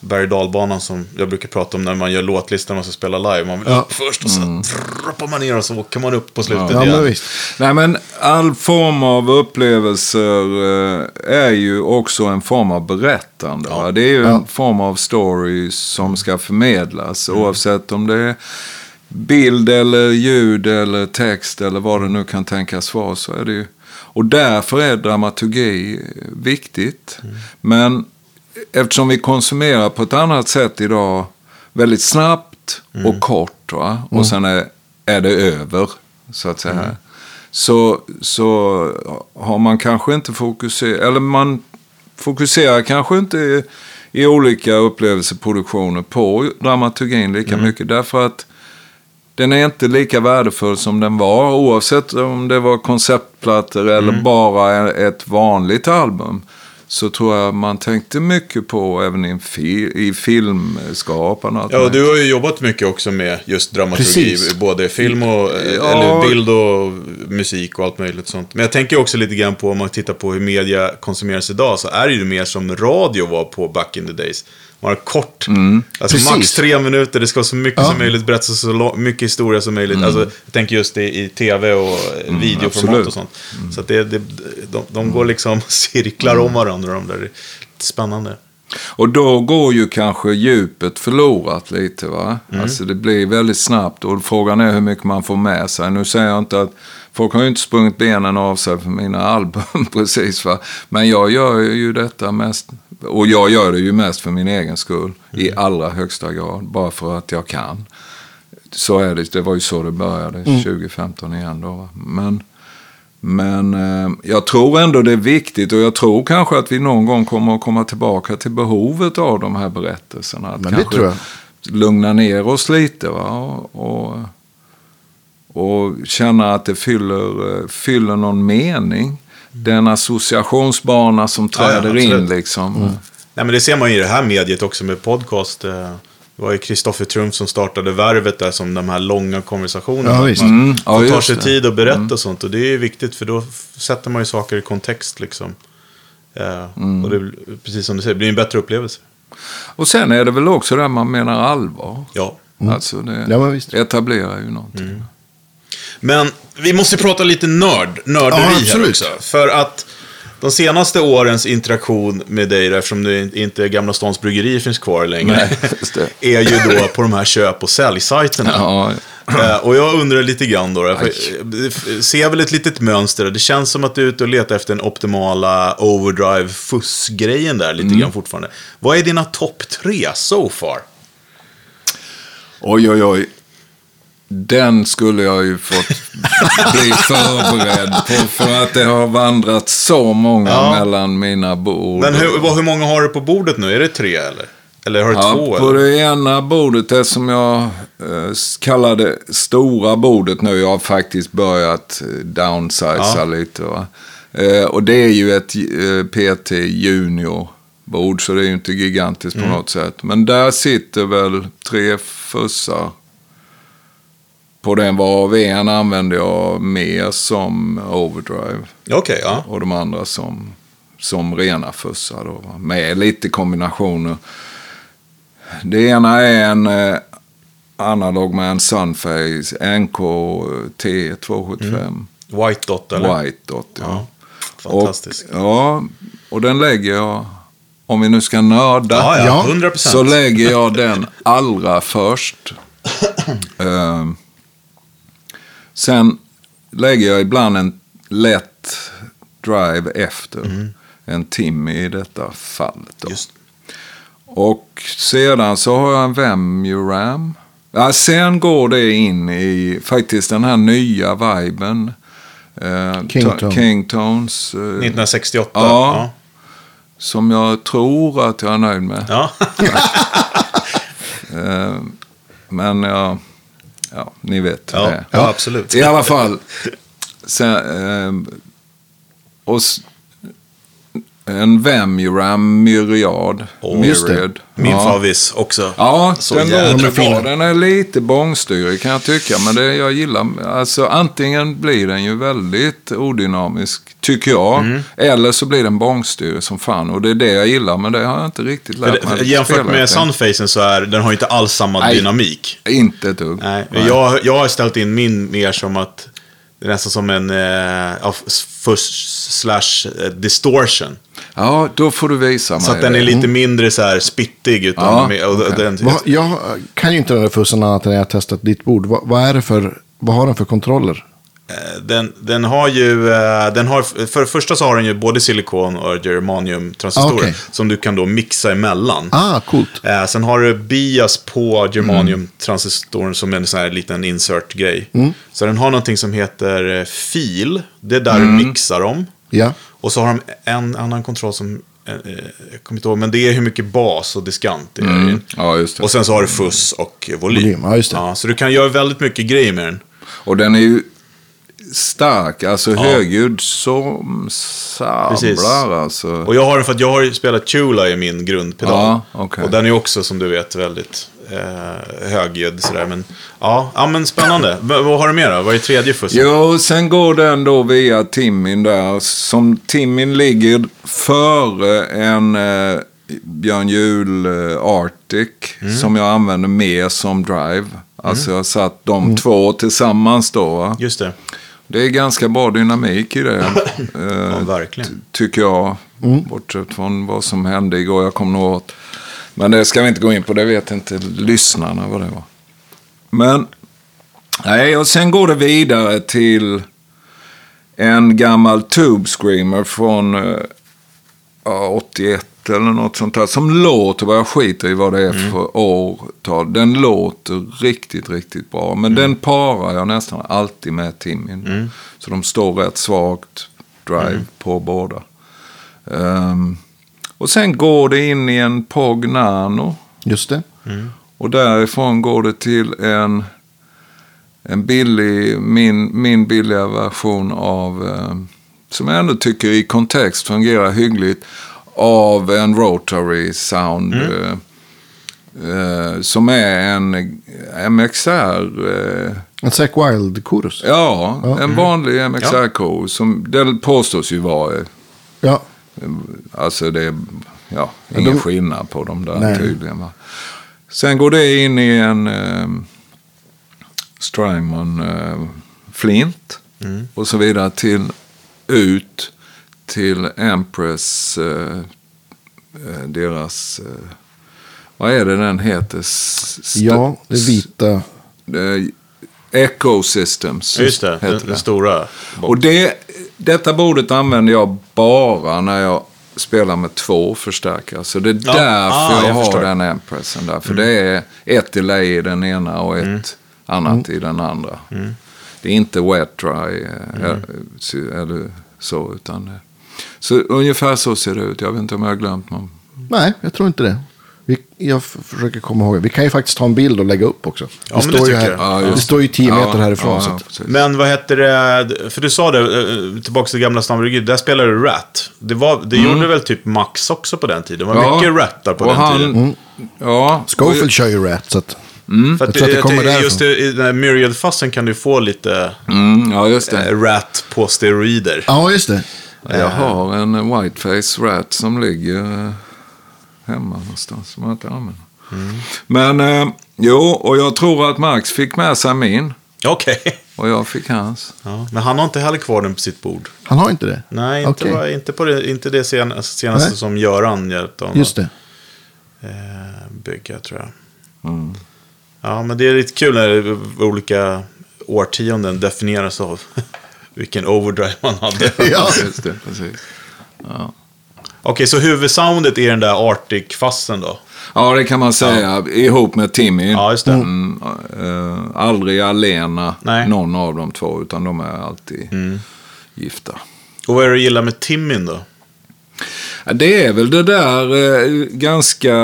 berg dalbanan som jag brukar prata om när man gör låtlistor när man ska spela live. Man vill Ja. upp först och sen droppar man ner och så åker man upp på slutet Ja, igen. men visst. Nej, men all form av upplevelser eh, är ju också en form av berättande. va? Det är ju en form av story som ska förmedlas. Oavsett om det är bild eller ljud eller text eller vad det nu kan tänkas vara. Så är det ju. Och därför är dramaturgi viktigt. Men eftersom vi konsumerar på ett annat sätt idag, väldigt snabbt och kort. Va? Och sen är, är det över, så att säga. Så, så har man kanske inte fokuserat, eller man fokuserar kanske inte i, i olika upplevelseproduktioner på dramaturgin lika mycket. Därför att den är inte lika värdefull som den var oavsett om det var konceptplattor eller bara ett vanligt album. Så tror jag man tänkte mycket på även i, fi, i filmskaparna. Ja, och du har ju jobbat mycket också med just dramaturgi. Precis. Både film och, eh, Ja. eller bild och musik och allt möjligt sånt. Men jag tänker också lite grann på om man tittar på hur media konsumeras idag. Så är det ju mer som radio var på back in the days. Har kort, alltså Precis. max tre minuter, det ska vara så mycket Ja. som möjligt, berätta så mycket historia som möjligt. Alltså, jag tänker just i, i tv och videoformat absolut. och sånt. Så att det, det, de, de går liksom cirklar om varandra, de där. Det är spännande. Och då går ju kanske djupet förlorat lite. va? Alltså det blir väldigt snabbt och frågan är hur mycket man får med sig. Nu säger jag inte att folk har ju inte sprungit benen av sig för mina album precis. va. Men jag gör ju detta mest, och jag gör det ju mest för min egen skull. I allra högsta grad, bara för att jag kan. Så är det, det var ju så det började 2015 igen då. Men... Men eh, jag tror ändå det är viktigt och jag tror kanske att vi någon gång kommer att komma tillbaka till behovet av de här berättelserna. Att Men det tror jag. lugna ner oss lite va? Och, och, och känna att det fyller, eh, fyller någon mening. Den associationsbana som Ja, ja, träder in liksom. Nej, men det ser man ju i det här mediet också med podcast. eh, Det var ju Kristoffer Trumf som startade Värvet där som de här långa konversationerna. Ja, visst. Man Mm, ja, får ta just sig det. tid att berätta och sånt. Och det är ju viktigt för då sätter man ju saker i kontext liksom. Eh, Mm. Och det, precis som du säger, det blir en bättre upplevelse. Och sen är det väl också där man menar allvar. Ja. Alltså det Ja, etablerar ju någonting. Men vi måste prata lite nörd, nörderi Ja, här också. För att de senaste årens interaktion med dig, eftersom det inte Gamla Stans Bryggeri finns kvar längre, Nej, är ju då på de här köp och säljsajterna. Ja, Eh, och jag undrar lite grann då, ser väl ett litet mönster. Det känns som att du är ute och letar efter den optimala overdrive fuss-grejen där lite grann fortfarande. Vad är dina topp tre so far? Oj, oj, oj. Den skulle jag ju fått bli förberedd på för att det har vandrat så många Ja. mellan mina bord. Men hur, hur många har du på bordet nu? Är det tre eller? Eller har du Ja, två? på Eller? det ena bordet, det som jag eh, kallar det stora bordet nu, jag har faktiskt börjat eh, downsiza Ja. lite. Va? Eh, och det är ju ett eh, PT Junior bord, så det är ju inte gigantiskt Mm. på något sätt. Men där sitter väl tre fussar på den, varav en använder jag mer som overdrive. Okej, ja. Och de andra som, som rena fussar då. Med lite kombinationer. Det ena är en eh, analog med en Sunface NK T275 White Dot eller? White Dot. Ja. Ja. Fantastisk. Och, ja, och den lägger jag, om vi nu ska nörda, Ja, ja, Ja, 100 så lägger jag den allra först. Ehm, sen lägger jag ibland en lätt drive efter. En timme i detta fallet. Då. Just. Och sedan så har jag en Vemue-ram. Ja, sen går det in i faktiskt den här nya viben. Eh, Kingtone. Kingtones. eh, 1968. Ja. Ja. Som jag tror att jag är nöjd med. ja. Eh, men ja, ja, ni vet Ja, ja, absolut. I alla fall. Sen, eh, och en Vemuram Myriad. Det. Myriad. Min ja. favvis också. Ja, Så den låter bra. Den är lite bångstyrig kan jag tycka. Men det jag gillar, alltså antingen blir den ju väldigt odynamisk, tycker jag. Mm. Eller så blir den bångstyrig som fan. Och det är det jag gillar, men det har jag inte riktigt lärt det, mig. för att jämfört med. Sunfacen så är den har inte alls samma Nej. dynamik. Inte ett dugg. Nej, Jag, jag har ställt in min mer som att det är nästan som en eh, slash eh, distortion. Ja, då får du visa mig Så att den är lite mindre så här spittig. Utan Ja, med, och, okej. den, Vad- jag kan ju inte den där fussen annat än jag har testat ditt bord. Vad, vad är det för, vad har den för kontroller? eh, den, den har ju, eh, den har, för det första så har den ju både silikon och germanium-transistorer. Ah, okej. Som du kan då mixa emellan. Ah, coolt. Eh, sen har du bias på germanium-transistoren som en sån här liten insert-grej. Mm. Så den har någonting som heter fil. Det är där du mixar dem. Ja. Och så har de en annan kontroll som, eh, eh, jag kommer inte ihåg, men det är hur mycket bas och diskant det är. i den. Ja, just det. Och sen så har du fuss och volym. Volym, ja, just det. Ja, så du kan göra väldigt mycket grejer med den. Och den är ju stark, alltså högljudd som Precis. sablar alltså. Och jag har den för att jag har spelat Chula i min grundpedal. Ja, okej. Och den är också som du vet väldigt eh, högljudd sådär. Men ja, ja men spännande. V- vad har du mer då? Vad är tredje fussen? Jo, sen går den då via Timmin där. Som Timmin ligger före en eh, Björn Juhl eh, Arctic. Som jag använder mer som drive. Alltså jag har satt de två tillsammans då. Va? Just det. Det är ganska bra dynamik i det. Ja, eh, verkligen. tycker jag. Bortsett från vad som hände igår. Jag kommer nog åt. Men det ska vi inte gå in på. Det vet inte lyssnarna vad det var. Men, nej, och sen går det vidare till en gammal Tube Screamer från eh, ja, 81 eller något sånt där. Som låter, vad jag skiter i vad det är för årtal. Den låter riktigt, riktigt bra. Men den parar jag nästan alltid med Timmin. Så de står rätt svagt drive på båda. Ehm, och sen går det in i en POG Nano. Just det. Och därifrån går det till en, en billig, min, min billiga version av, eh, som jag ändå tycker i kontext fungerar hyggligt, av en Rotary Sound. Eh, eh, som är en MXR, eh, En Zack Wild-korus. ja, en vanlig MXR-ko. Som Den påstås ju vara, eh, Ja. Alltså det är ja, ingen de- skillnad på dem där Nej. tydligen. Va? Sen går det in i en eh, Strymon eh, Flint och så vidare till ut till Empress, eh, eh, deras, eh, vad är det den heter? S- st- Ja, det vita. eh, Ecosystems. Just det, heter den, den stora. och det, detta bordet använder jag bara när jag spelar med två förstärkare. Så det är Ja, därför ah, jag, jag har förstår. Mm. den ampressen där. För det är ett delay i den ena och ett Mm. annat i den andra. Det är inte wet dry eh, Mm. eh, eller så. Utan, det- så ungefär så ser det ut. Jag vet inte om jag har glömt någon. Nej, jag tror inte det. Vi, jag försöker komma ihåg. Vi kan ju faktiskt ta en bild och lägga upp också. Ja, det står ju här. Ja, det står ju 10 meter Ja, härifrån. ja, att. Men vad heter det, för du sa det, eh, tillbaka till gamla Stambrygget, där spelade du Rat. Det, var, det gjorde väl typ Max också på den tiden? Det var Mm. Ja, mycket rattar på och den han, tiden. Ja, Schofield kör ju Rat. Så att, För jag tror att det kommer därifrån. Just det, i den här Myriad-fassen kan du få lite mm, ja, just det. eh, Rat på steroider. ja, just det. Jag har en whiteface rat som ligger hemma någonstans som jag inte använder. Men eh, jo, och jag tror att Max fick med sig min Okej. och jag fick hans. Ja, men han har inte heller kvar den på sitt bord. Han har inte det? Nej, inte, Okej. bara, inte, på det, inte det senaste, senaste Nej. som Göran hjälpte honom Just det. eh, bygga, tror jag. Mm. Ja, men det är lite kul när olika årtionden definieras av vilken overdrive man hade. Ja. Just det, precis. Okej, så huvudsoundet är den där Arctic-fassen då? Ja, det kan man säga. Ihop med Timmy. Ja, just det. Mm, eh, aldrig alena, Nej. någon av de två, utan de är alltid Mm. gifta. Och vad är det du gillar med Timmin då? Ja, Det är väl det där eh, ganska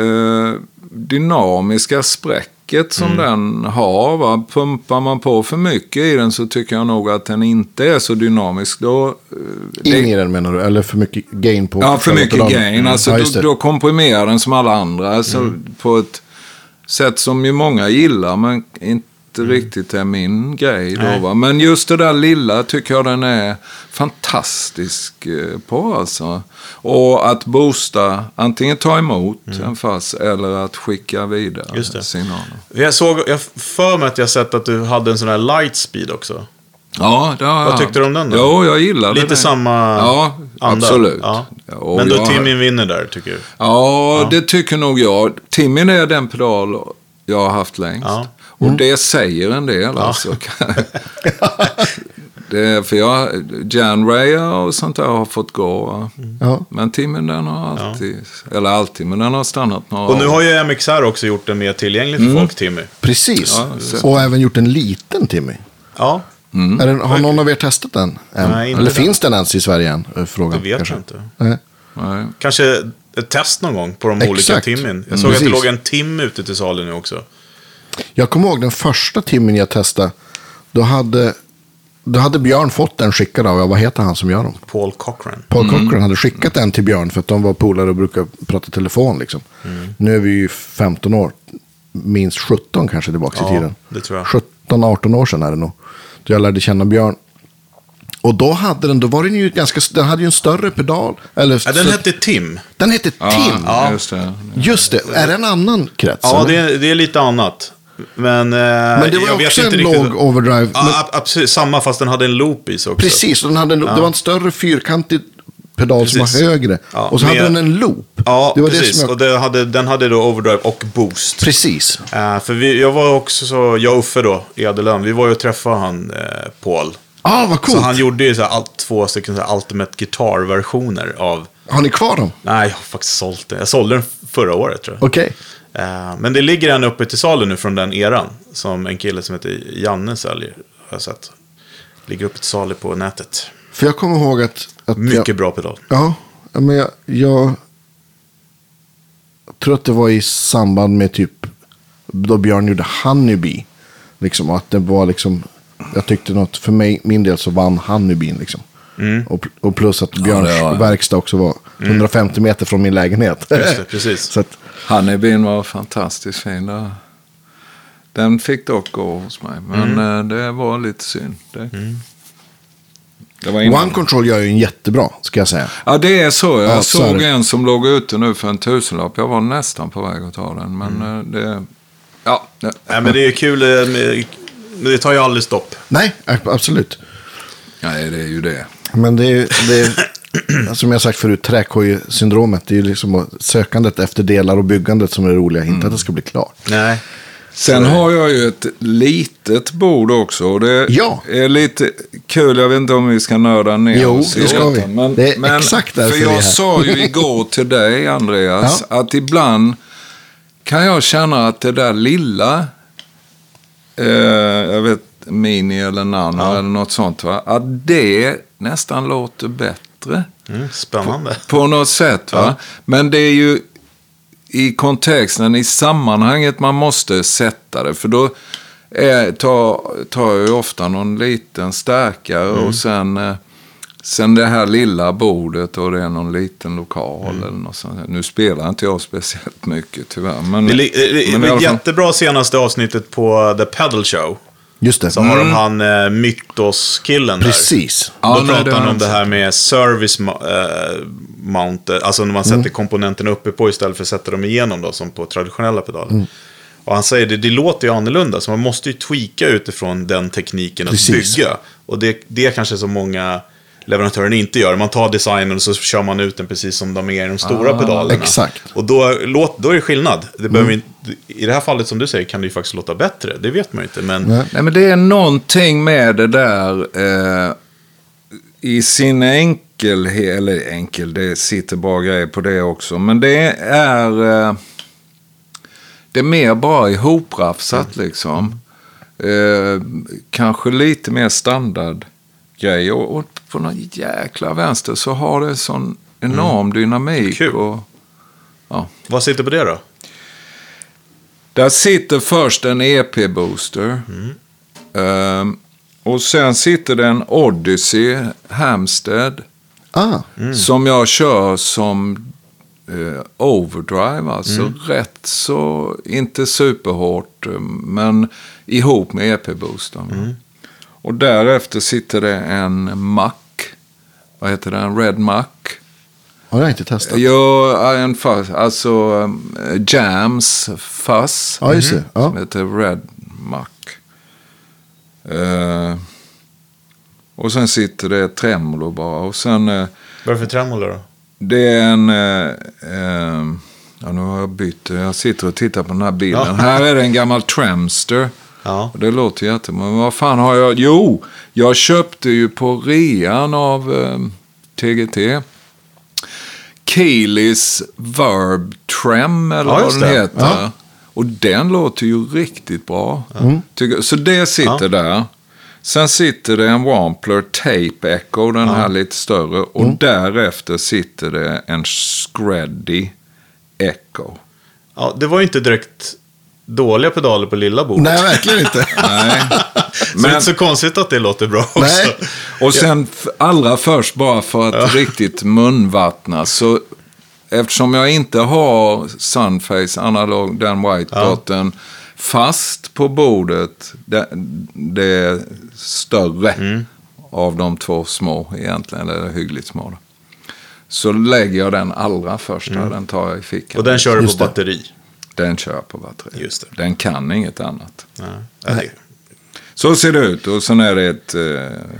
eh, dynamiska spräcket snacket som den har. Va? Pumpar man på för mycket i den så tycker jag nog att den inte är så dynamisk. Då, eh, det- In i den menar du? Eller för mycket gain på Ja, för mycket gain. Alltså, ja, då, då komprimerar den som alla andra. Alltså, På ett sätt som ju många gillar, men inte riktigt är min grej. Då, va? Men just det där lilla tycker jag den är fantastisk eh, på. Alltså. Och att boosta, antingen ta emot en fast eller att skicka vidare signaler. Jag såg, jag för mig att jag sett att du hade en sån här light speed också. Ja, det har Vad jag. tyckte du om den då? Jo, jag gillade Lite det. samma Ja, anda. absolut. Ja. Och Men då jag- Timmy vinner där, tycker du? Ja, det tycker nog jag. Timmin är den pedal jag har haft längst. Ja. Och det säger en del alltså. det för jag, Jan Ray och sånt där har fått gå. Ja. Men Timmin den har alltid, eller alltid, men den har stannat några Och nu har ju MXR också gjort den mer tillgänglig för folk, Timmy. Precis. Ja, så- och även gjort en liten Timmy. Ja, Är den, har någon av er testat den? än? Nej, inte Eller den. finns den ens i Sverige än? det Frågan, vet kanske. jag inte. Nej. Nej. Kanske ett test någon gång på de olika Exakt. Timmin. Jag såg Mm. att det låg en Tim ute till salu nu också. Jag kommer ihåg den första timmen jag testade. Då hade, då hade Björn fått den skickad av, vad heter han som gör dem? Paul Cochran. Paul Cochran hade skickat den till Björn för att de var polare och brukade prata telefon. Liksom. Mm. Nu är vi ju 15 år, minst 17 kanske tillbaka Ja, i tiden. det tror jag. 17-18 år sedan är det nog. Då jag lärde känna Björn. Och då hade den, då var den ju ganska, den hade ju en större pedal. Eller, Ja, den så- hette Tim. den hette Tim. Ja, just det. Just det, är det en annan krets? Ja, det är, det är lite annat. Men, eh, Men det var jag också en riktigt- låg overdrive. Ja, men, ab- absolut, samma fast den hade en loop i sig också. precis, den hade en, det var en större fyrkantig pedal som Precis. var högre. Ja, och så hade med- den en loop. Ja, det var precis. Det som jag, Och det hade, den hade då overdrive och boost. precis. Eh, för vi, jag var också så, jag och Uffe då, i Adelön, vi var ju och träffade han, eh, Paul. Ah, vad Så coolt. han gjorde ju så här, två stycken så här Ultimate Guitar-versioner av... Har ni kvar dem? Nej, jag har faktiskt sålt den. Jag sålde den förra året tror jag. Okej. Eh, men det ligger en uppe till salu nu från den eran. Som en kille som heter Janne säljer. Har jag sett. Ligger uppe till salu på nätet. För jag kommer ihåg att... att Mycket jag, bra pedal. Ja, ja, men jag, jag tror att det var i samband med typ då Björn gjorde Honeybee. Liksom, att det var liksom, jag tyckte något, för mig, min del så vann Honeybeen liksom. Mm. Och, och plus att Björns det var- verkstad också var 150 meter från min lägenhet. Just det, precis. så att, Honeybeen var fantastiskt fin. Den fick dock gå hos mig, men Mm. eh, det var lite synd. Det, innan. One Control gör ju en jättebra, ska jag säga. Ja, det är så. Jag Ja, så såg det. en som låg ute nu för en tusenlapp. Jag var nästan på väg att ta den, men Mm. eh, det... Ja, Nej, men det är kul. eh, Men det tar ju aldrig stopp. Nej, absolut. nej, det är ju det. Men det är, det är som jag sagt förut, träkoj-syndromet. Det är ju liksom sökandet efter delar och byggandet som är det roliga. Inte att det ska bli klart. Nej. Sen har jag ju ett litet bord också. Och det Ja. är lite kul. Jag vet inte om vi ska nörda ner Jo, oss det ska vi. Men, Det är men, exakt därför För vi är jag här. sa ju igår till dig, Andreas, att ibland kan jag känna att det där lilla, eh, jag vet, Mini eller Nano eller något sånt, va? att det nästan låter bättre Mm, spännande. på något sätt. Va? Men det är ju i kontexten, i sammanhanget man måste sätta det. För då är, tar, tar jag ju ofta någon liten stärkare och sen, eh, sen det här lilla bordet och det är någon liten lokal eller något sånt. Nu spelar inte jag speciellt mycket tyvärr. Men, Det, li- det, men det fall- jättebra senaste avsnoutet på The Pedal Show. Just det. Så har de han eh, Mythos-killen där. Precis. Ja, Då nej, pratar det han om det här med service eh, mounted. Alltså när man Mm. sätter komponenterna uppe på istället för att sätta dem igenom då, som på traditionella pedaler. Mm. Och han säger det, det låter ju annorlunda, så man måste ju tweaka utifrån den tekniken att Precis. bygga. Och det, det är kanske så många leverantörer inte gör. Man tar designen och så kör man ut den precis som de är i de stora pedalerna. exakt. Och då, låt, då är det skillnad. Det behöver inte, I det här fallet som du säger kan det ju faktiskt låta bättre. Det vet man ju inte. Men Nej. Nej, men det är någonting med det där eh, i sin enkelhet, eller enkel, det sitter bra grejer på det också, men det är, eh, det är mer bara ihoprafsat liksom. Eh, kanske lite mer standardgrej och, och på någon jäkla vänster så har det sån enorm dynamik. Kul. Och, ja. vad sitter på det då? Där sitter först en EP-booster. Ehm, och sen sitter det en Odyssey Hamstead. Ah, Som jag kör som eh, overdrive. Alltså rätt så, inte superhårt. eh, Men ihop med EP-boostern. Och därefter sitter det en Mac. Vad heter det? En Red Mac. har jag inte testat. Ja, en fuzz, alltså um, Jams fuzz. Ja, just det. Ja. Som heter Red Mac. Eh, och sen sitter det tremolo bara. Och sen, eh, Vad är det för tremolo då? det är en... eh, ja, nu har jag bytt. Jag sitter och tittar på den här bilden. Ja. Här är det en gammal Tramster. Ja. Och det låter jättebra. Men vad fan har jag? Jo, jag köpte ju på rean av eh, TGT. Keelys Verb Trem eller Ja, vad den det. heter. Ja. Och den låter ju riktigt bra. Tycker, så det sitter där. Sen sitter det en Wampler Tape Echo, den här lite större. Och därefter sitter det en Screddy Echo. ja. Det var ju inte direkt dåliga pedaler på lilla bordet. Nej, verkligen inte. Nej. Så det är inte så konstigt att det låter bra också. Nej. Och sen allra först bara för att riktigt munvattna. Så eftersom jag inte har Sunface analog, den white Ja. dotten, fast på bordet, det, det är större Mm. av de två små egentligen, eller hyggligt små. Då. Så lägger jag den allra första, den tar jag i fickan. Mm. Och den kör du på batteri. Den kör jag på batteri. Just det. Den kan inget annat. Ja. Nej. Så ser det ut och sen är det ett... Eh,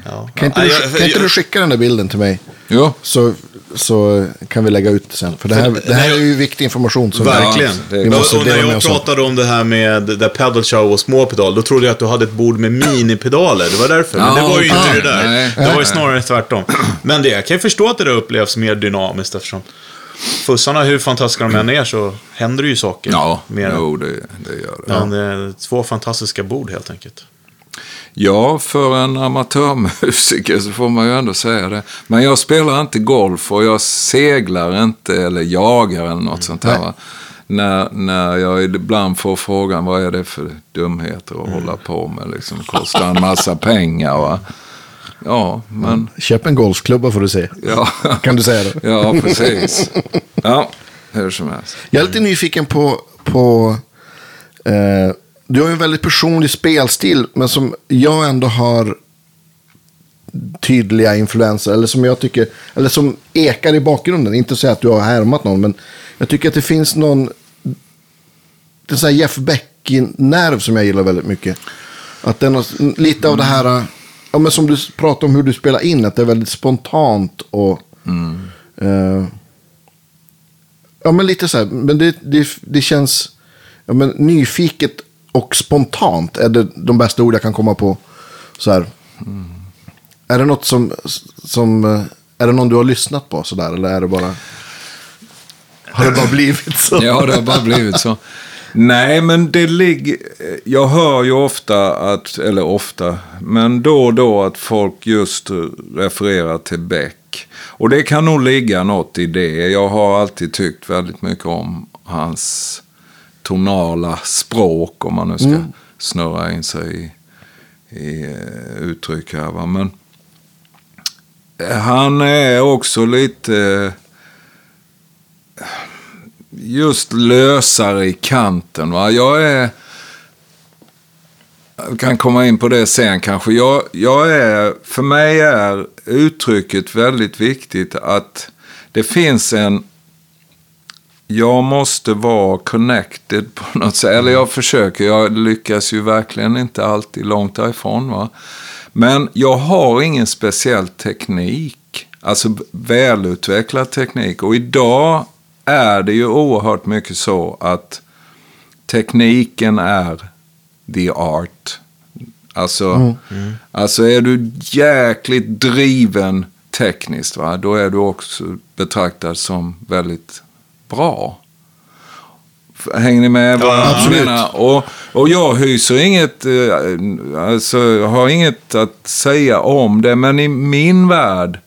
Ja. Kan inte, Nej, du, kan inte du skicka den där bilden till mig? jo, Så, så kan vi lägga ut det sen. För det här, det här är ju viktig information. Som Verkligen. Vi måste och, när jag pratade om det här med där pedal show och små pedal, då trodde jag att du hade ett bord med minipedaler. Det var därför. Men det var ju inte det där. nej. det var ju Nej. snarare tvärtom. Men det, jag kan ju förstå att det där upplevs mer dynamiskt eftersom fussarna, hur fantastiska de än är, så händer det ju saker. ja, mer. jo, det, det gör det. Men det är två fantastiska bord helt enkelt. Ja, för en amatörmusiker så får man ju ändå säga det. Men jag spelar inte golf och jag seglar inte eller jagar eller något sånt där. Va? När, när jag ibland får frågan vad är det för dumheter att hålla på med. Liksom, kostar en massa pengar. Va? Ja, men... Köp en golfklubba får du se. Ja, Kan du säga det? ja precis. Ja, hur som helst. Jag är lite nyfiken på... på eh, du har ju en väldigt personlig spelstil, men som jag ändå har tydliga influenser. Eller som jag tycker, eller som ekar i bakgrunden. Inte så att du har härmat någon, men jag tycker att det finns någon... Det är så här Jeff Beck-nerv som jag gillar väldigt mycket. Att den har lite av det här, ja, men som du pratar om hur du spelar in, att det är väldigt spontant och... Eh, ja, men lite så här, men det, det, det känns ja, men nyfiket och spontant är det de bästa ord jag kan komma på. Så här. Är det något som, som, eh, är det någon du har lyssnat på sådär, eller är det bara... Har det bara blivit så? Ja, det har bara blivit så. Nej, men det ligger... Jag hör ju ofta att, eller ofta, men då och då att folk just refererar till Beck. Och det kan nog ligga något i det. Jag har alltid tyckt väldigt mycket om hans tonala språk, om man nu ska snurra in sig i, i eh, uttryck här. Va? Men eh, han är också lite just lösare i kanten. Va? Jag är... Jag kan komma in på det sen kanske. Jag, jag är, för mig är uttrycket väldigt viktigt att det finns en... Jag måste vara connected på något sätt. Eller jag försöker. Jag lyckas ju verkligen inte alltid långt därifrån. Va? Men jag har ingen speciell teknik. Alltså välutvecklad teknik. Och idag är det ju oerhört mycket så att tekniken är the art. Alltså, alltså är du jäkligt driven tekniskt, va? då är du också betraktad som väldigt bra. Hänger ni med vad Ja, jag absolut. menar? Och, och jag hyser inget, eh, alltså jag har inget att säga om det, men i min värld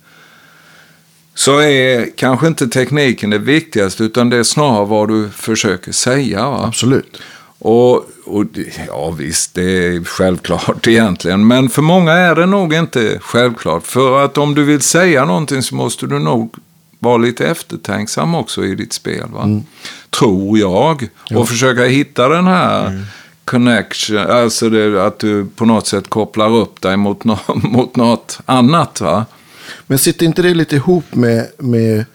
så är kanske inte tekniken det viktigaste, utan det är snarare vad du försöker säga. Va? Absolut. Och, och ja visst, det är självklart egentligen. Men för många är det nog inte självklart. För att om du vill säga någonting så måste du nog vara lite eftertänksam också i ditt spel. Va? Tror jag. Och försöka hitta den här connection. Alltså det, att du på något sätt kopplar upp dig mot, nå mot något annat. Va? Men sitter inte det lite ihop med, med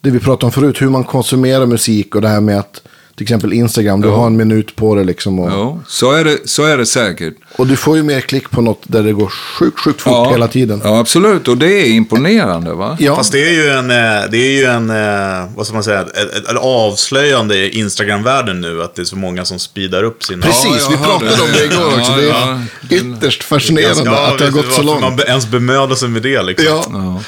det vi pratade om förut, hur man konsumerar musik och det här med att till exempel Instagram, du har en minut på det liksom. Och, Jo, så är det, så är det säkert. och du får ju mer klick på något där det går sjukt, sjukt fort hela tiden. Ja, absolut. Och det är imponerande. va? Ja. Fast det är ju en, eh, det är ju en eh, vad ska man säga, ett, ett, ett avslöjande i Instagram-världen nu. Att det är så många som speedar upp sina... Precis, Ja, vi pratade hörde om det igår det. också. Ja, Det är ja. ytterst fascinerande Ja, att det har gått så långt. Man ens bemödar sig med det liksom. Ja.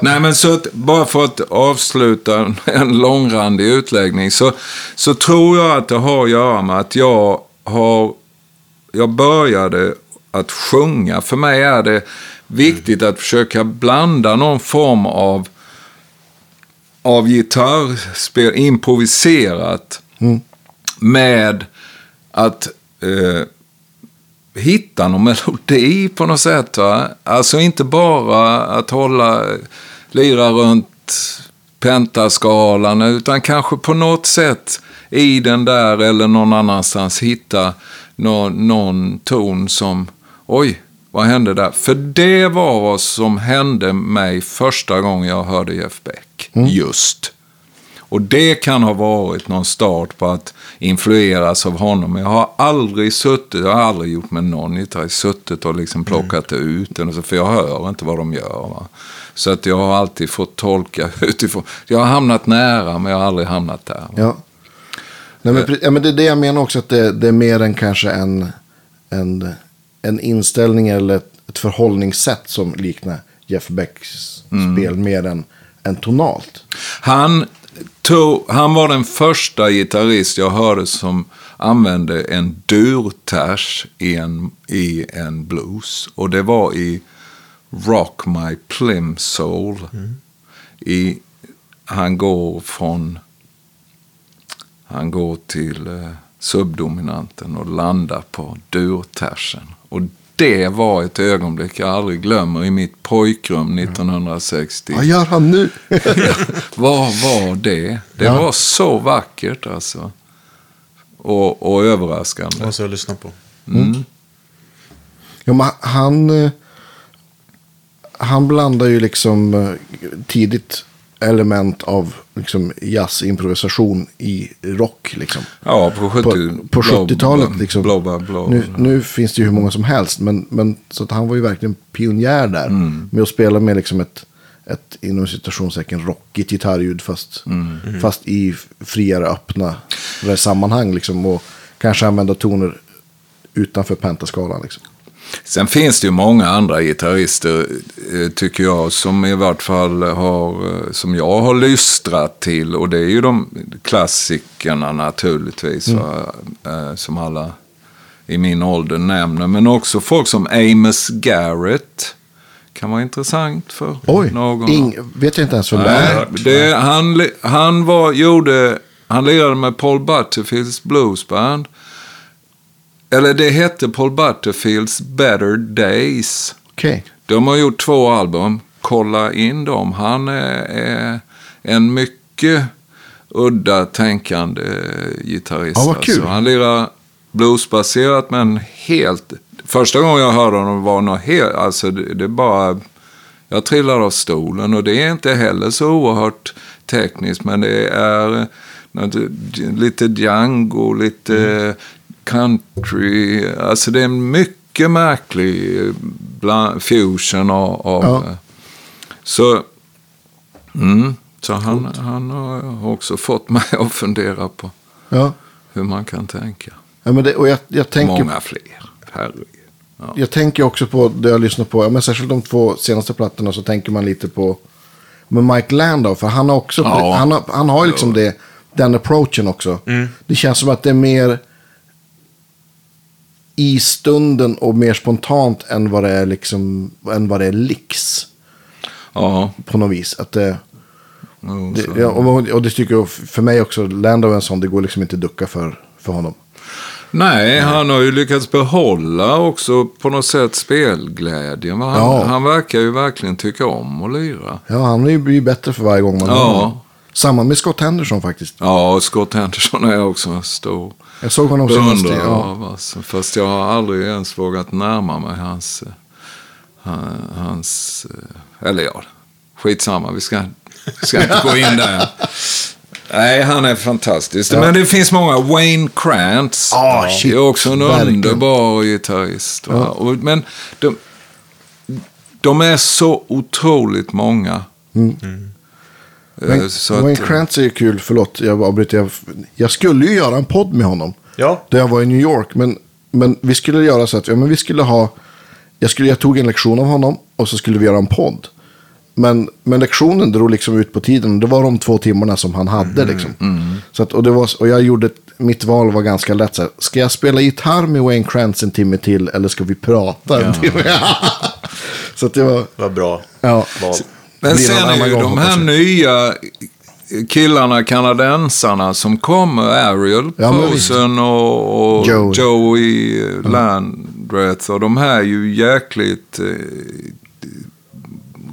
Nej, men så att, bara för att avsluta en- långrandig utläggning så, så tror jag att det har att göra med att jag har, jag började att sjunga. För mig är det viktigt att försöka blanda någon form av, av gitarrspel, improviserat, med att eh, hitta någon melodi på något sätt. Va? Alltså inte bara att hålla, lira runt pentaskalan, utan kanske på något sätt i den där eller någon annanstans hitta någon, någon ton som, oj, vad hände där? För det var vad som hände mig första gången jag hörde Jeff Beck, just. Och det kan ha varit någon start på att influeras av honom. Jag har aldrig suttit, jag har aldrig gjort med någon gitarrist, suttit och liksom plockat ut den. För jag hör inte vad de gör. Va? Så att jag har alltid fått tolka utifrån. Jag har hamnat nära men jag har aldrig hamnat där. Va? Ja. Nej, men, ja, men det är det jag menar också, att det, det är mer än kanske en, en, en inställning eller ett, ett förhållningssätt som liknar Jeff Becks spel mer än, än tonalt. Han, tog, han var den första gitarrist jag hörde som använde en durters i en, i en blues. Och det var i Rock My Plimsoll. I, han går från... Han går till eh, subdominanten och landar på durtersen. Och det var ett ögonblick jag aldrig glömmer i mitt pojkrum 1960. Vad gör han nu? Vad var det? Det Ja. var så vackert alltså. Och, och överraskande. Det måste jag lyssna på. ja, men han, eh, han blandar ju liksom eh, tidigt element av liksom jazzimprovisation i rock. Liksom. Ja, på, 70, På, på blå- 70-talet. Liksom. Nu, nu finns det ju hur många som helst. Men, men, så att han var ju verkligen pionjär där. Mm. Med att spela med liksom ett, ett inom citationstecken rockigt gitarrljud. Fast, Mm. fast i friare öppna sammanhang. Liksom, och kanske använda toner utanför pentaskalan. Liksom. Sen finns det ju många andra gitarrister, eh, tycker jag, som i vart fall har, eh, som jag har lystrat till. Och det är ju de klassikerna naturligtvis, va, eh, som alla i min ålder nämner. Men också folk som Amos Garrett. Kan vara intressant för Oj, någon. ing, vet jag inte ens vem det är. Han, han var, gjorde, han lirade med Paul Butterfields bluesband. Eller det hette Paul Butterfields Better Days. Okej. De har gjort två album. Kolla in dem. Han är, en mycket udda tänkande gitarrist. Ja. Alltså. Han lirar bluesbaserat men helt... Första gången jag hörde honom var nog helt... Alltså det, det bara... Jag trillade av stolen och det är inte heller så oerhört tekniskt men det är något, lite Django, lite country. Alltså det är en mycket märklig bland, fusion av... av Ja. Så, mm, så han, han har också fått mig att fundera på Ja. hur man kan tänka. Ja, men det, och jag, jag, tänker, Många fler, herregud. Ja. jag tänker också på det jag lyssnar på. Ja, men särskilt de två senaste plattorna så tänker man lite på med Mike Landau. För han har också, Ja. han har, han har ju liksom det, den approachen också. Det känns som att det är mer i stunden och mer spontant än vad det är liksom, än vad det är licks. ja, På något vis. Att det, jo, det, ja, och, och det tycker jag för mig också, Landau är en sån, det går liksom inte att ducka för, för honom. Nej, han har ju lyckats behålla också på något sätt spelglädjen. Han, Ja. han verkar ju verkligen tycka om att lira. Ja, han blir ju bättre för varje gång man Ja. Samma med Scott Henderson faktiskt. Ja, Scott Henderson är också stor Jag såg honom senast. Ja. Alltså. Fast jag har aldrig ens vågat närma mig hans... eh, han- hans eh, eller ja, skitsamma. Vi ska, vi ska inte gå in där. Nej, han är fantastisk. Men det finns många. Wayne Krantz Ah, är också en verkligen. underbar gitarrist. Och, men de, de är så otroligt många. Eh, Men, så Wayne att, eh, Krantz är ju kul, förlåt jag avbryter. Jag, jag skulle ju göra en podd med honom. Ja. Där jag var i New York. Men, men vi skulle göra så att ja, men vi skulle ha... Jag, skulle, jag tog en lektion av honom och så skulle vi göra en podd. Men, men lektionen drog liksom ut på tiden. Det var de två timmarna som han hade. Liksom. Så att, och, det var, och jag gjorde, mitt val var ganska lätt. Så här, ska jag spela gitarr med Wayne Krantz en timme till eller ska vi prata en timme? så att det var... Vad bra Ja. val. Men sen är ju de här nya killarna, kanadensarna som kommer, Ariel Ja. Posen och, och Joey. Joey Landreth. Och de här är ju jäkligt eh,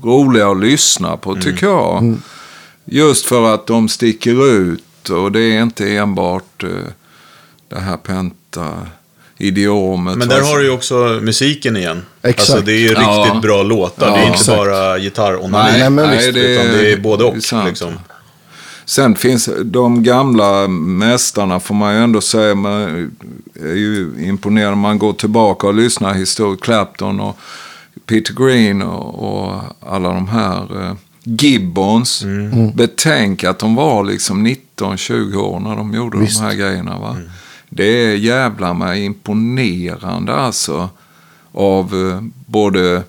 roliga att lyssna på, tycker jag. Mm. Just för att de sticker ut och det är inte enbart eh, det här penta idiomet. Men där har du ju också musiken igen. Exakt. Alltså det är ju riktigt Ja. bra låtar. det Ja, är inte exakt. bara gitarr och Nej, nej, men nej, visst, det, utan det är både och. det är liksom. Sen finns de gamla mästarna får man ju ändå säga. Man är ju imponerad man går tillbaka och lyssnar historiskt. Clapton och Peter Green och, och alla de här. eh, Gibbons. Mm. Betänk att de var liksom 19-20 år när de gjorde Visst. de här grejerna. Va? Mm. Det är jävla mig imponerande alltså. Av eh, både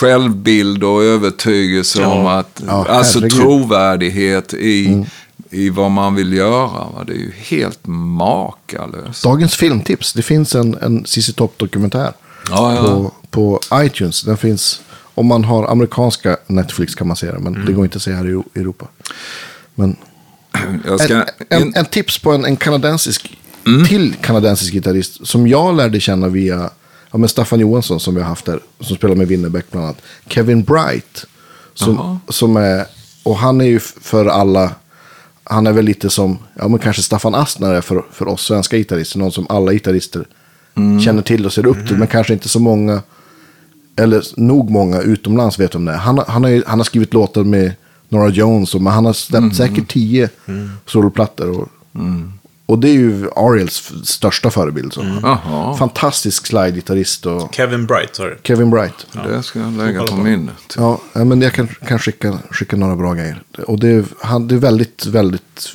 självbild och övertygelse Ja. om att, Ja, alltså herregud. trovärdighet i, i vad man vill göra. Va? Det är ju helt makalöst. Dagens filmtips. Det finns en, en CC Top-dokumentär Ja, ja. på, på iTunes. Den finns, om man har amerikanska Netflix kan man se den. Men Mm. det går inte att se här i Europa. Men ska, en, en, en tips på en, en kanadensisk, Mm. till kanadensisk gitarrist. Som jag lärde känna via ja, men Staffan Johansson som vi har haft där. Som spelar med Winnerbäck bland annat. Kevin Bright. Som, som är, och han är ju för alla. Han är väl lite som, ja men kanske Staffan Astner är för, för oss svenska gitarrister. Någon som alla gitarrister Mm. känner till och ser upp till. Men kanske inte så många, eller nog många utomlands vet om det. Han, han, har, han har skrivit låtar med Nora Jones. Och, men han har släppt Mm. säkert tio soloplattor. Och, och det är ju Ariels största förebild. Så. Jaha. Fantastisk slide-gitarrist och Kevin Bright, du? Kevin Bright. det ska jag lägga på på. minnet. Ja, ja, men jag kan, kan skicka, skicka några bra grejer. Och det är, han, det är väldigt, väldigt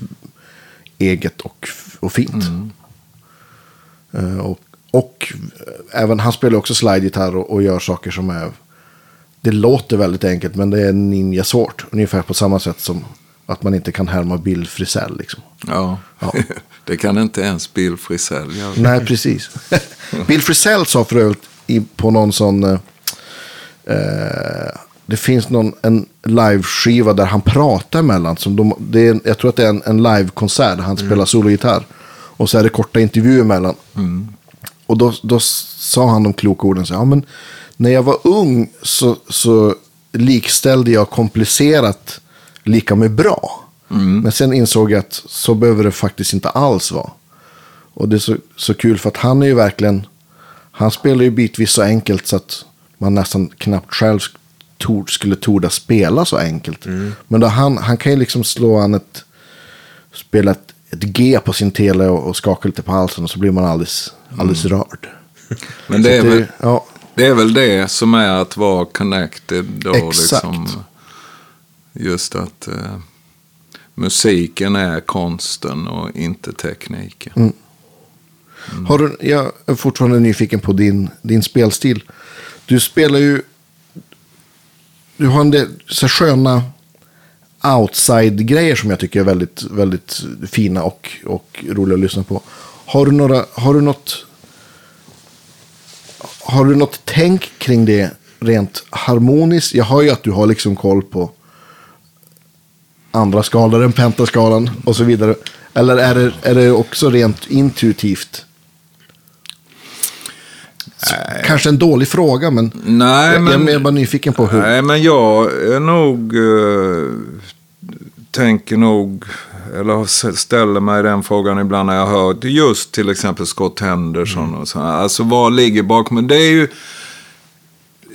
eget och, och fint. Eh, och, och även, han spelar också slide-gitarr och, och gör saker som är... Det låter väldigt enkelt, men det är ninja svårt. Ungefär på samma sätt som att man inte kan härma Bill Frisell. Liksom. Ja. Ja. det kan inte ens Bill Frisell göra. Nej, precis. Bill Frisell sa för övrigt på någon sån... Eh, eh, det finns någon, en live-skiva där han pratar mellan. Som de, det är, jag tror att det är en, en live-konsert där han spelar sologitarr. Och så är det korta intervjuer mellan. Och då, då sa han de kloka orden. Så, ja, men när jag var ung så, så likställde jag komplicerat lika med bra. Men sen insåg jag att så behöver det faktiskt inte alls vara. Och det är så, så kul för att han är ju verkligen, han spelar ju bitvis så enkelt så att man nästan knappt själv skulle torda spela så enkelt. Men då han, han kan ju liksom slå an ett, spela ett, ett G på sin tele och, och skaka lite på halsen och så blir man alldeles, alldeles rörd. Men det är, väl, ja, det är väl det som är att vara connected. Då, Exakt. Liksom, just att eh, musiken är konsten och inte tekniken. Har du, jag är fortfarande nyfiken på din, din spelstil. Du spelar ju... Du har en del så sköna outside-grejer som jag tycker är väldigt, väldigt fina och, och roliga att lyssna på. Har du, några, har du något... Har du något tänk kring det rent harmoniskt? Jag har ju att du har liksom koll på andra skalor än pentaskalan och så vidare? Eller är det, är det också rent intuitivt? Så, kanske en dålig fråga, men, Nej, jag, men- jag är bara nyfiken på hur. Nej, men jag är nog... Eh, tänker nog... Eller ställer mig den frågan ibland när jag hör just till exempel Scott Henderson och så. här. Alltså vad ligger bakom? Men det är ju...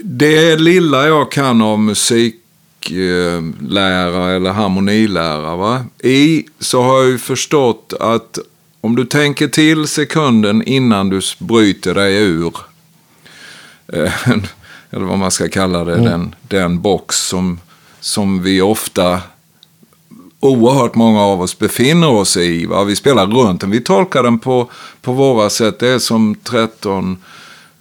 Det lilla jag kan om musiklära eller harmonilära. Va? I så har jag ju förstått att om du tänker till sekunden innan du bryter dig ur eh, eller vad man ska kalla det, den, den box som, som vi ofta, oerhört många av oss befinner oss i. Va? Vi spelar runt den, vi tolkar den på, på våra sätt. Det är som 13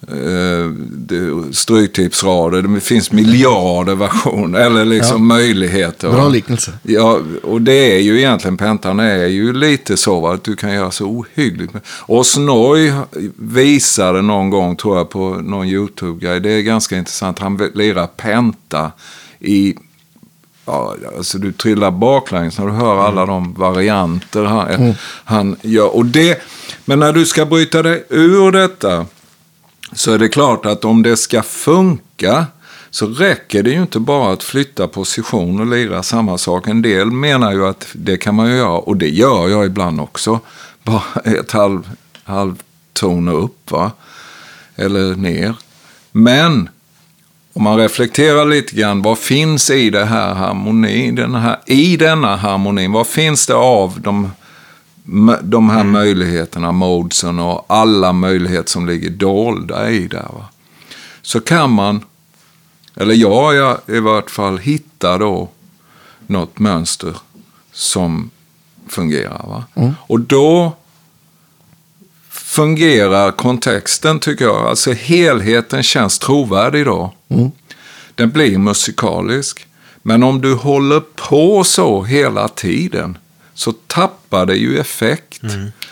eh, stryktipsrader, det finns miljarder versioner, eller liksom möjligheter. va? Bra liknelse. Ja, och det är ju egentligen, pentan är ju lite så va, att du kan göra så ohyggligt. Osnoy visade någon gång, tror jag, på någon YouTube-grej. Det är ganska intressant. Han lirar penta i, ja, alltså du trillar baklänges när du hör alla de varianter han, han gör. Och det, men när du ska bryta dig ur detta, så är det klart att om det ska funka så räcker det ju inte bara att flytta position och lira samma sak. En del menar ju att det kan man ju göra och det gör jag ibland också. Bara ett halv, halvton upp va? eller ner. Men om man reflekterar lite grann, vad finns i det här harmonin, den här, i denna harmonin, vad finns det av de de här möjligheterna, modesen och alla möjligheter som ligger dolda i där. Va? Så kan man, eller jag, jag i vart fall, hitta då något mönster som fungerar. Va? Och då fungerar kontexten tycker jag. Alltså helheten känns trovärdig då. Den blir musikalisk. Men om du håller på så hela tiden så tappar det ju effekt.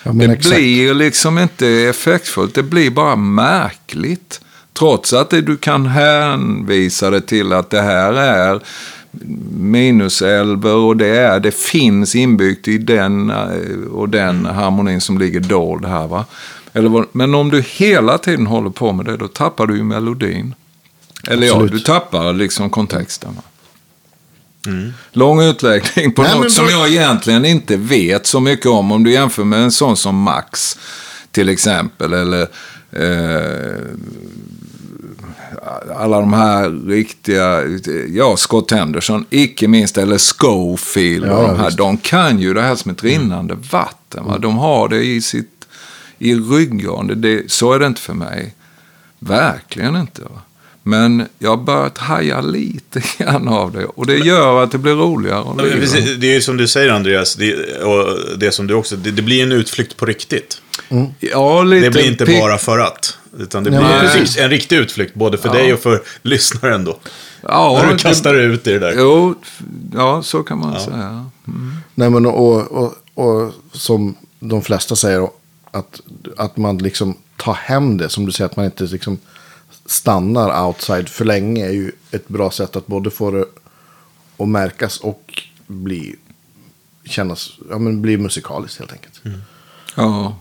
Ja, men det exakt. blir liksom inte effektfullt, det blir bara märkligt. Trots att det, du kan hänvisa det till att det här är minusälver och det, är, det finns inbyggt i den eh, och den harmonin som ligger dold här. Va? Eller, men om du hela tiden håller på med det, då tappar du ju melodin. Eller ja, Absolut. du tappar liksom kontexten. Va? Lång utläggning på Nej, något som jag egentligen inte vet så mycket om. Om du jämför med en sån som Max till exempel. Eller eh, alla de här riktiga, ja Scott Henderson, icke minst, eller Schofield. Ja, och de, här, visst. de kan ju det här som ett rinnande vatten. Va? De har det i sitt i ryggraden. Det, så är det inte för mig. Verkligen inte. Va? Men jag har börjat haja lite grann av det. Och det gör att det blir roligare. Ja, lira. precis, Det är ju som du säger Andreas, det, och det som du också, det, det blir en utflykt på riktigt. Ja, lite Det blir inte pick- bara för att. Utan det Nej, blir men en, riktig utflykt, både för Ja. dig och för lyssnaren då. Ja, När du det- kastar ut i det där. Jo, ja, så kan man säga. Nej, men och, och, och som de flesta säger, att, att man liksom tar hem det, som du säger, att man inte liksom stannar outside för länge är ju ett bra sätt att både få det att märkas och bli, kännas, ja men bli musikaliskt helt enkelt. Ja,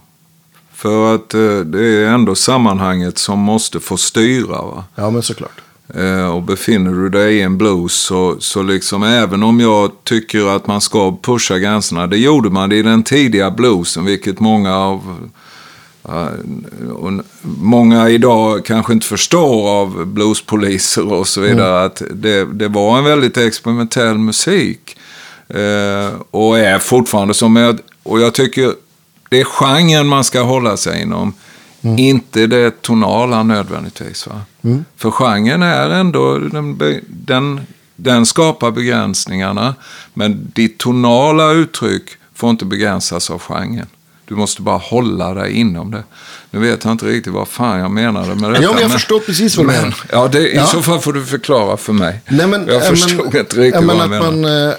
för att eh, det är ändå sammanhanget som måste få styra. Va? Ja, men såklart. Eh, och befinner du dig i en blues så, så liksom även om jag tycker att man ska pusha gränserna. Det gjorde man i den tidiga bluesen, vilket många av och många idag kanske inte förstår av bluespoliser och så vidare. Att det, det var en väldigt experimentell musik. Eh, och är fortfarande som jag, och jag tycker det är genren man ska hålla sig inom. Inte det tonala nödvändigtvis. Va? För genren är ändå, den, den, den skapar begränsningarna. Men ditt tonala uttryck får inte begränsas av genren. Du måste bara hålla dig inom det. Nu vet jag inte riktigt vad fan jag menade med detta. Ja, men jag förstår precis vad du men, menar. Ja, det, i Ja. så fall får du förklara för mig. Nej, men, jag ja, förstod men, inte riktigt men vad att jag menade. man, eh,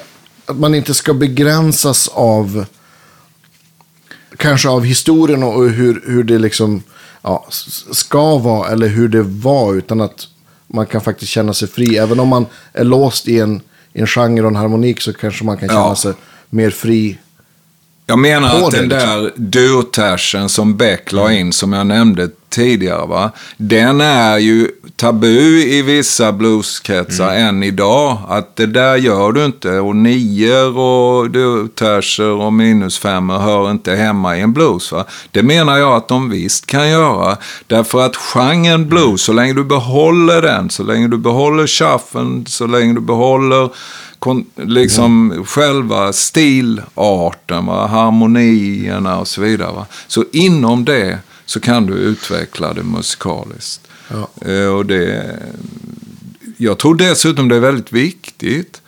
att man inte ska begränsas av kanske av historien och hur, hur det liksom ja, ska vara eller hur det var utan att man kan faktiskt känna sig fri även om man är låst i en en genre och en harmonik så kanske man kan känna Ja. sig mer fri. Jag menar att den där durtärsen som Beck la in, som jag nämnde tidigare, va? den är ju tabu i vissa blueskretsar än idag. Att det där gör du inte. Och nior och durtärser och minusfemmor hör inte hemma i en blues. Va? Det menar jag att de visst kan göra. Därför att genren blues, så länge du behåller den, så länge du behåller shuffen, så länge du behåller kon- liksom själva stilarten, va? harmonierna och så vidare. Va? Så inom det så kan du utveckla det musikaliskt. Ja. Eh, och det, jag tror dessutom det är väldigt viktigt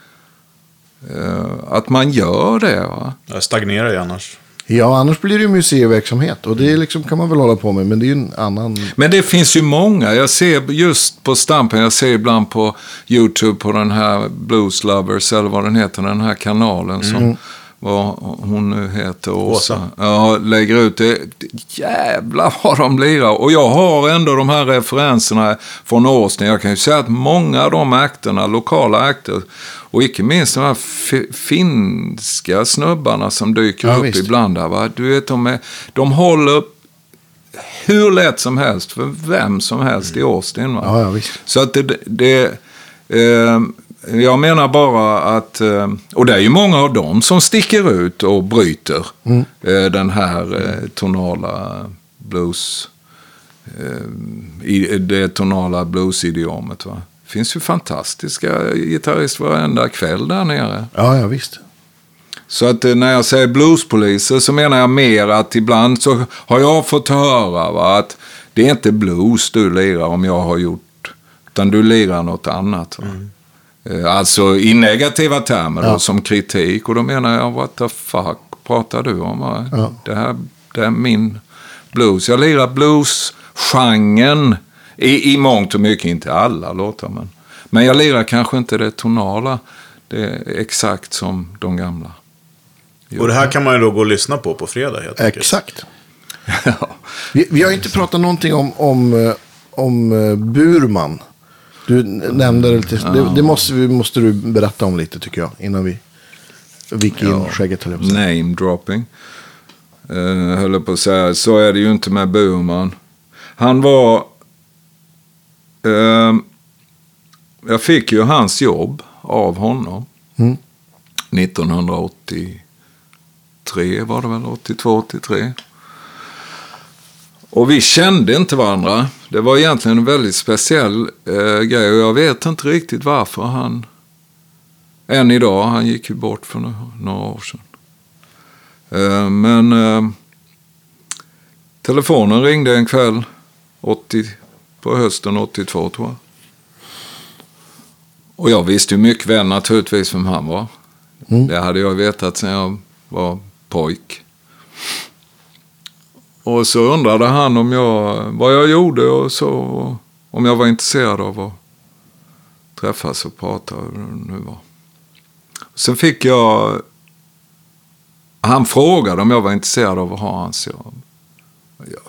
eh, att man gör det. Va? Jag stagnerar ju annars. Ja, annars blir det ju museiverksamhet. Och det liksom, kan man väl hålla på med. Men det är ju en annan... Men det finns ju många. Jag ser just på Stampen, jag ser ibland på YouTube på den här Blues Lovers, eller vad den heter, den här kanalen som vad hon nu heter, Åsa. Åsa. Ja, lägger ut det. Jävlar vad de lirar. Och jag har ändå de här referenserna från Austin. Jag kan ju säga att många av de akterna, lokala akter, och icke minst de här fi- finska snubbarna som dyker Ja, upp visst. ibland. Där, va? Du vet, de, är, de håller hur lätt som helst för vem som helst i Austin. Va? Ja, ja. Så att det, det eh, jag menar bara att, eh, och det är ju många av dem som sticker ut och bryter Mm. eh, den här eh, tonala blues, det tonala bluesidiomet. Va? Det finns ju fantastiska gitarrister varenda kväll där nere. Ja, ja, visst. Så att när jag säger bluespoliser så menar jag mer att ibland så har jag fått höra va, att det är inte blues du lirar om jag har gjort, utan du lirar något annat. Va? Eh, Alltså i negativa termer då, Ja. som kritik. Och då menar jag, what the fuck pratar du om? Va? Ja. Det, här, det är min blues. Jag lirar blues-genren i, i mångt och mycket, inte alla låtar. Men, men jag lirar kanske inte det tonala. Det är exakt som de gamla. Och det här kan man ju då gå och lyssna på på fredag helt enkelt. Exakt. Vi, vi har inte pratat någonting om, om, eh, om eh, Burman. Du nämnde det lite. Det, det måste, vi, måste du berätta om lite tycker jag. Innan vi gick in Ja. skägget höll jag på att säga. Name dropping. Uh, höll jag på att säga. Så är det ju inte med Burman. Han var... ehm, jag fick ju hans jobb av honom. Mm. 1983 var det väl? 82, 83. Och vi kände inte varandra. Det var egentligen en väldigt speciell eh, grej och jag vet inte riktigt varför han... Än idag, han gick ju bort för några, några år sedan. Eh, men eh, telefonen ringde en kväll 80, på hösten 82 tror jag. Och jag visste ju mycket väl naturligtvis vem han var. Mm. Det hade jag vetat sedan jag var pojk. Och så undrade han om jag, vad jag gjorde och så. Om jag var intresserad av att träffas och prata. Nu var. Sen fick jag... Han frågade om jag var intresserad av att ha hans jobb. Jag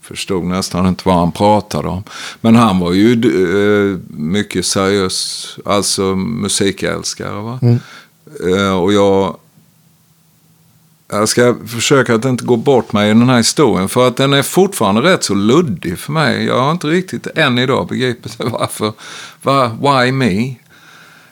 förstod nästan inte vad han pratade om. Men han var ju eh, mycket seriös, alltså musikälskare. Va? Eh, och jag... Jag ska försöka att inte gå bort mig i den här historien. För att den är fortfarande rätt så luddig för mig. Jag har inte riktigt än idag begripit varför. Var, why me?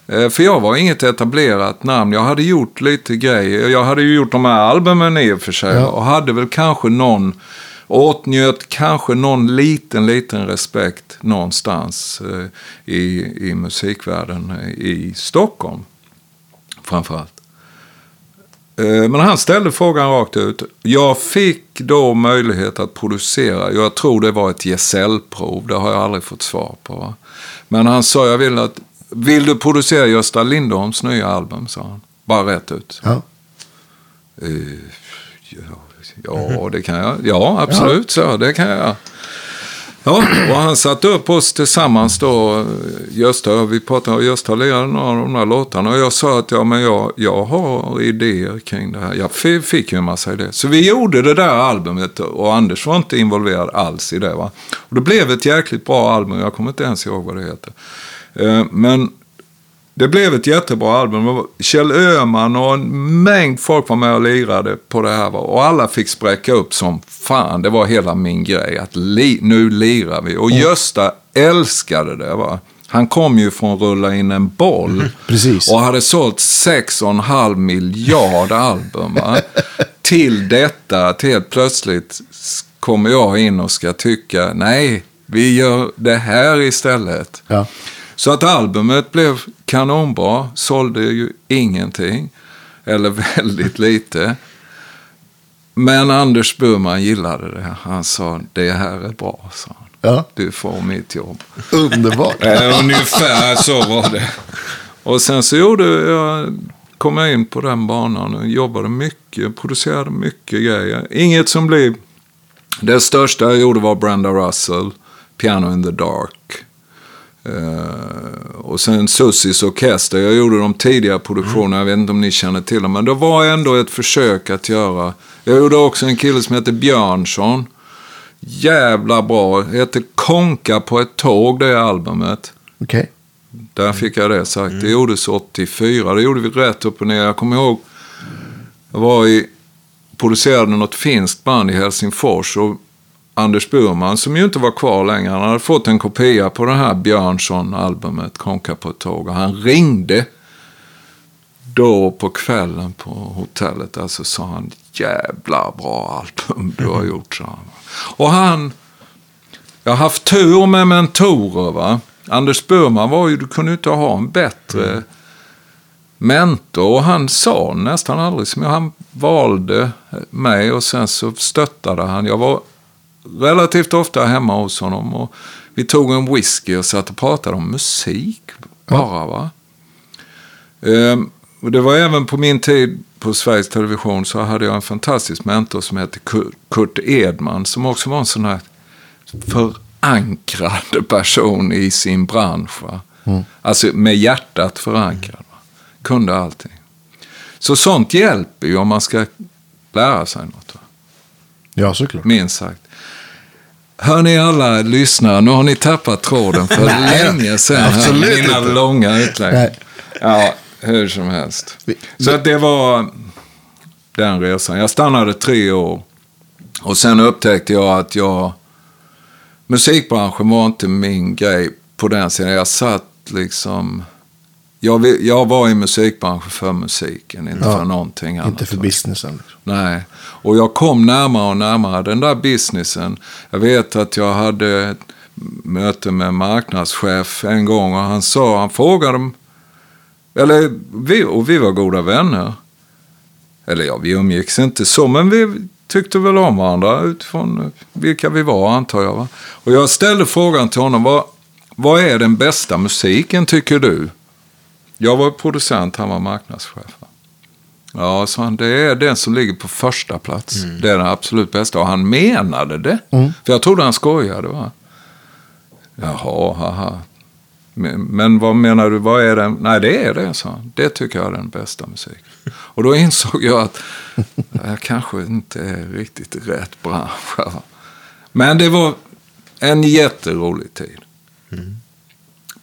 Eh, För jag var inget etablerat namn. Jag hade gjort lite grejer. Jag hade ju gjort de här albumen i och för sig. Ja. Och hade väl kanske någon, åtnjöt kanske någon liten, liten respekt någonstans eh, i, i musikvärlden eh, i Stockholm. Framförallt. Eh, Men han ställde frågan rakt ut. Jag fick då möjlighet att producera. Jag tror det var ett gesällprov. Det har jag aldrig fått svar på. Va? Men han sa, jag vill att... Vill du producera Gösta Lindholms nya album? sa han. Bara rätt ut. Ja. Eh, ja, ja, det kan jag. Ja, absolut. Så, det kan jag. Ja, och han satte upp oss tillsammans då. Gösta, vi pratade, Gösta lirade några av de där låtarna. Och jag sa att ja, men jag, jag har idéer kring det här. Jag fick ju en massa idéer. Så vi gjorde det där albumet och Anders var inte involverad alls i det. Va? Och det blev ett jäkligt bra album. Jag kommer inte ens ihåg vad det heter. Eh, men det blev ett jättebra album. Kjell Öhman och en mängd folk var med och lirade på det här. Och alla fick spräcka upp som fan. Det var hela min grej. Att li nu lirar vi. Och Gösta älskade det. Va? Han kom ju från Rulla in en boll. Precis. Och hade sålt 6,5 miljard album. Va? till detta, till helt plötsligt kommer jag in och ska tycka, nej, vi gör det här istället. Ja. Så att albumet blev kanonbra, sålde ju ingenting. Eller väldigt lite. Men Anders Burman gillade det. Han sa, det här är bra, sa han. Ja. Du får mitt jobb. Underbart. Eh, ungefär så var det. Och sen så gjorde jag, kom jag in på den banan och jobbade mycket, producerade mycket grejer. Inget som blev... Det största jag gjorde var Brenda Russell, Piano in the Dark. Eh, och sen Sussis Orkester. Jag gjorde de tidiga produktionerna, jag vet inte om ni känner till dem. Men det var ändå ett försök att göra. Jag gjorde också en kille som heter Björnsson. Jävla bra. Heter Konka på ett tåg, det albumet. Okej. Där fick jag det sagt. Det gjordes 84. Det gjorde vi rätt upp och ner. Jag kommer ihåg, jag var i, producerade något finskt band i Helsingfors. Och Anders Burman, som ju inte var kvar längre, han hade fått en kopia på det här Björnsson-albumet, Konka på ett tåg. Och han ringde då på kvällen på hotellet. Alltså sa han, jävla bra album du har gjort, sa han. Och han, jag har haft tur med mentorer va. Anders Burman var ju, du kunde ju inte ha en bättre mentor. Och han sa nästan aldrig som jag. Han valde mig och sen så stöttade han. Jag var relativt ofta hemma hos honom. Och vi tog en whisky och satt och pratade om musik bara. va. Ehm, och det var även på min tid på Sveriges Television så hade jag en fantastisk mentor som hette Kurt- Edman. Som också var en sån här förankrad person i sin bransch. Va? Alltså med hjärtat förankrad. Va? Kunde allting. Så sånt hjälper ju om man ska lära sig något. Va? Ja, såklart. Minst sagt. Hör ni alla lyssnare, nu har ni tappat tråden för länge sedan. absolut Mina inte. långa utlägg. Nej. Ja, hur som helst. Så det var den resan. Jag stannade tre år. Och sen upptäckte jag att jag... Musikbranschen var inte min grej på den sidan. Jag satt liksom... Jag, vill- jag var i musikbranschen för musiken, inte Ja, för någonting annat. Inte för businessen. Liksom. Nej, och jag kom närmare och närmare den där businessen. Jag vet att jag hade ett möte med marknadschef en gång och han sa, han frågade eller vi, och vi var goda vänner. Eller ja, vi umgicks inte så, men vi tyckte väl om varandra utifrån vilka vi var antar jag. Va? Och jag ställde frågan till honom, vad, vad är den bästa musiken tycker du? Jag var producent, han var marknadschef. Ja, sa han, det är den som ligger på första plats. Det är den absolut bästa. Och han menade det. För jag trodde han skojade. Va? Jaha, haha. Men, men vad menar du, vad är den? Nej, det är det, sa han. Det tycker jag är den bästa musiken. Och då insåg jag att jag kanske inte är riktigt rätt bransch. va. Men det var en jätterolig tid.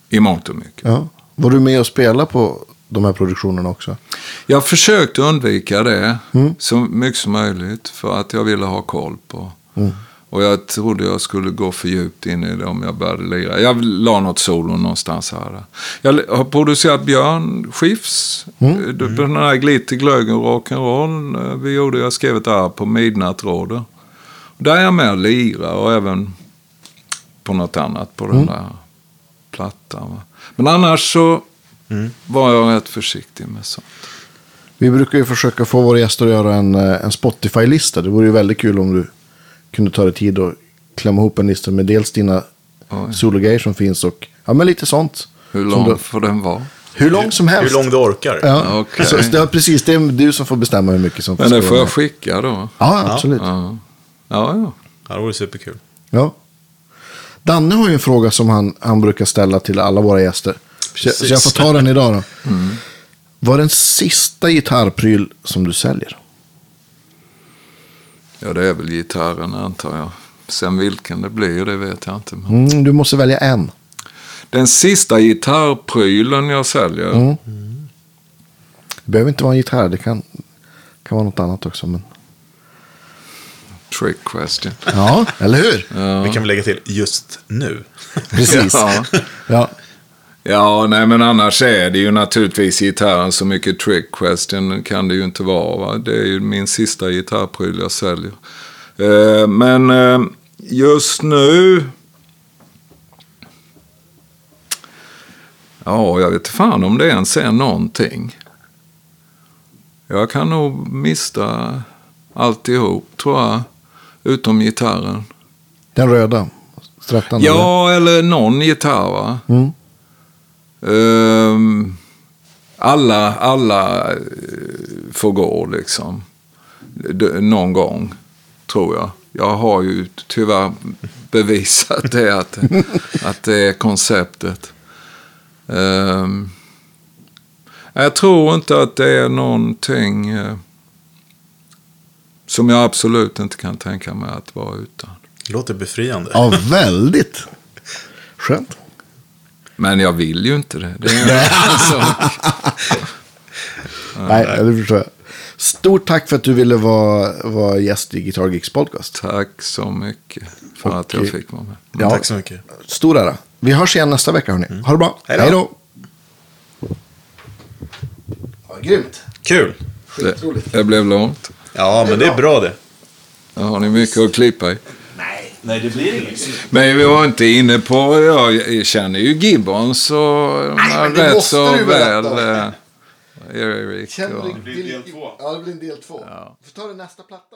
I mångt och mycket. Ja. Var du med och spela på de här produktionerna också? Jag försökte undvika det så mycket som möjligt för att jag ville ha koll på. Och jag trodde jag skulle gå för djupt in i det om jag började lira. Jag la något solo någonstans här. Jag har producerat Björn Skifs, mm. den här Glitter, glöggen, rock'n'roll. Eh, Vi gjorde, jag skrev ett arv på Midnattråder. Där är jag med och lirar och även på något annat på den där plattan. va. Men annars så var jag rätt försiktig med sånt. Vi brukar ju försöka få våra gäster att göra en, eh, en Spotify-lista. Det vore ju väldigt kul om du kunde ta dig tid och klämma ihop en lista med dels dina sologrejer som finns och ja, men lite sånt. Hur lång du- får den vara? Hur lång som helst. Hur långt du orkar. Ja, Okej. så, det är precis. Det är du som får bestämma hur mycket som Men det får jag skicka då. Ja, absolut. Ja. Ja, ja. ja. Ja, det vore superkul. Danne har ju en fråga som han, han brukar ställa till alla våra gäster. Så, så jag får ta den idag då. Vad är den sista gitarrpryl som du säljer? Ja, det är väl gitarren antar jag. Sen vilken det blir, det vet jag inte. Men Mm, du måste välja en. Den sista gitarrprylen jag säljer. Mm. Det behöver inte vara en gitarr, det kan, kan vara något annat också. Men... Trick question. Ja, eller hur? Vi kan väl lägga till just nu. Precis. Ja. Ja. Ja, nej men annars är det ju naturligtvis gitarren. Så mycket trick question kan det ju inte vara. Va? Det är ju min sista gitarrpryl jag säljer. Eh, men eh, just nu... Ja, jag vet fan om det ens är någonting. Jag kan nog mista alltihop, tror jag. Utom gitarren. Den röda. Strattan. eller? Ja, eller någon gitarr va? Mm. Ehm, alla, alla eh, får gå liksom. Någon gång, tror jag. Jag har ju tyvärr bevisat det, att, att det är konceptet. Ehm, jag tror inte att det är någonting eh, som jag absolut inte kan tänka mig att vara utan. Låter befriande. Ja, väldigt. Skönt. Men jag vill ju inte det. det är en annan sak. Nej, det förstår jag. Stort tack för att du ville vara, vara gäst i Guitar Geeks podcast. Tack så mycket för att jag Och- fick vara med. Ja, Tack så mycket. Stor ära. Vi hörs igen nästa vecka hörni. Ha det bra. Hej då. Hej då. Ja, grymt. Kul. Skitroligt. Det blev långt. Ja, men det är bra det. Där har ni mycket att klippa i. Nej, det blir inget. Men vi var inte inne på, jag känner ju Gibbons och de Nej, är men det rätt måste så du väl. eh, Erik Känner och... du- blir del två. Ja, det blir en del två. Ja. Vi får ta det nästa platta.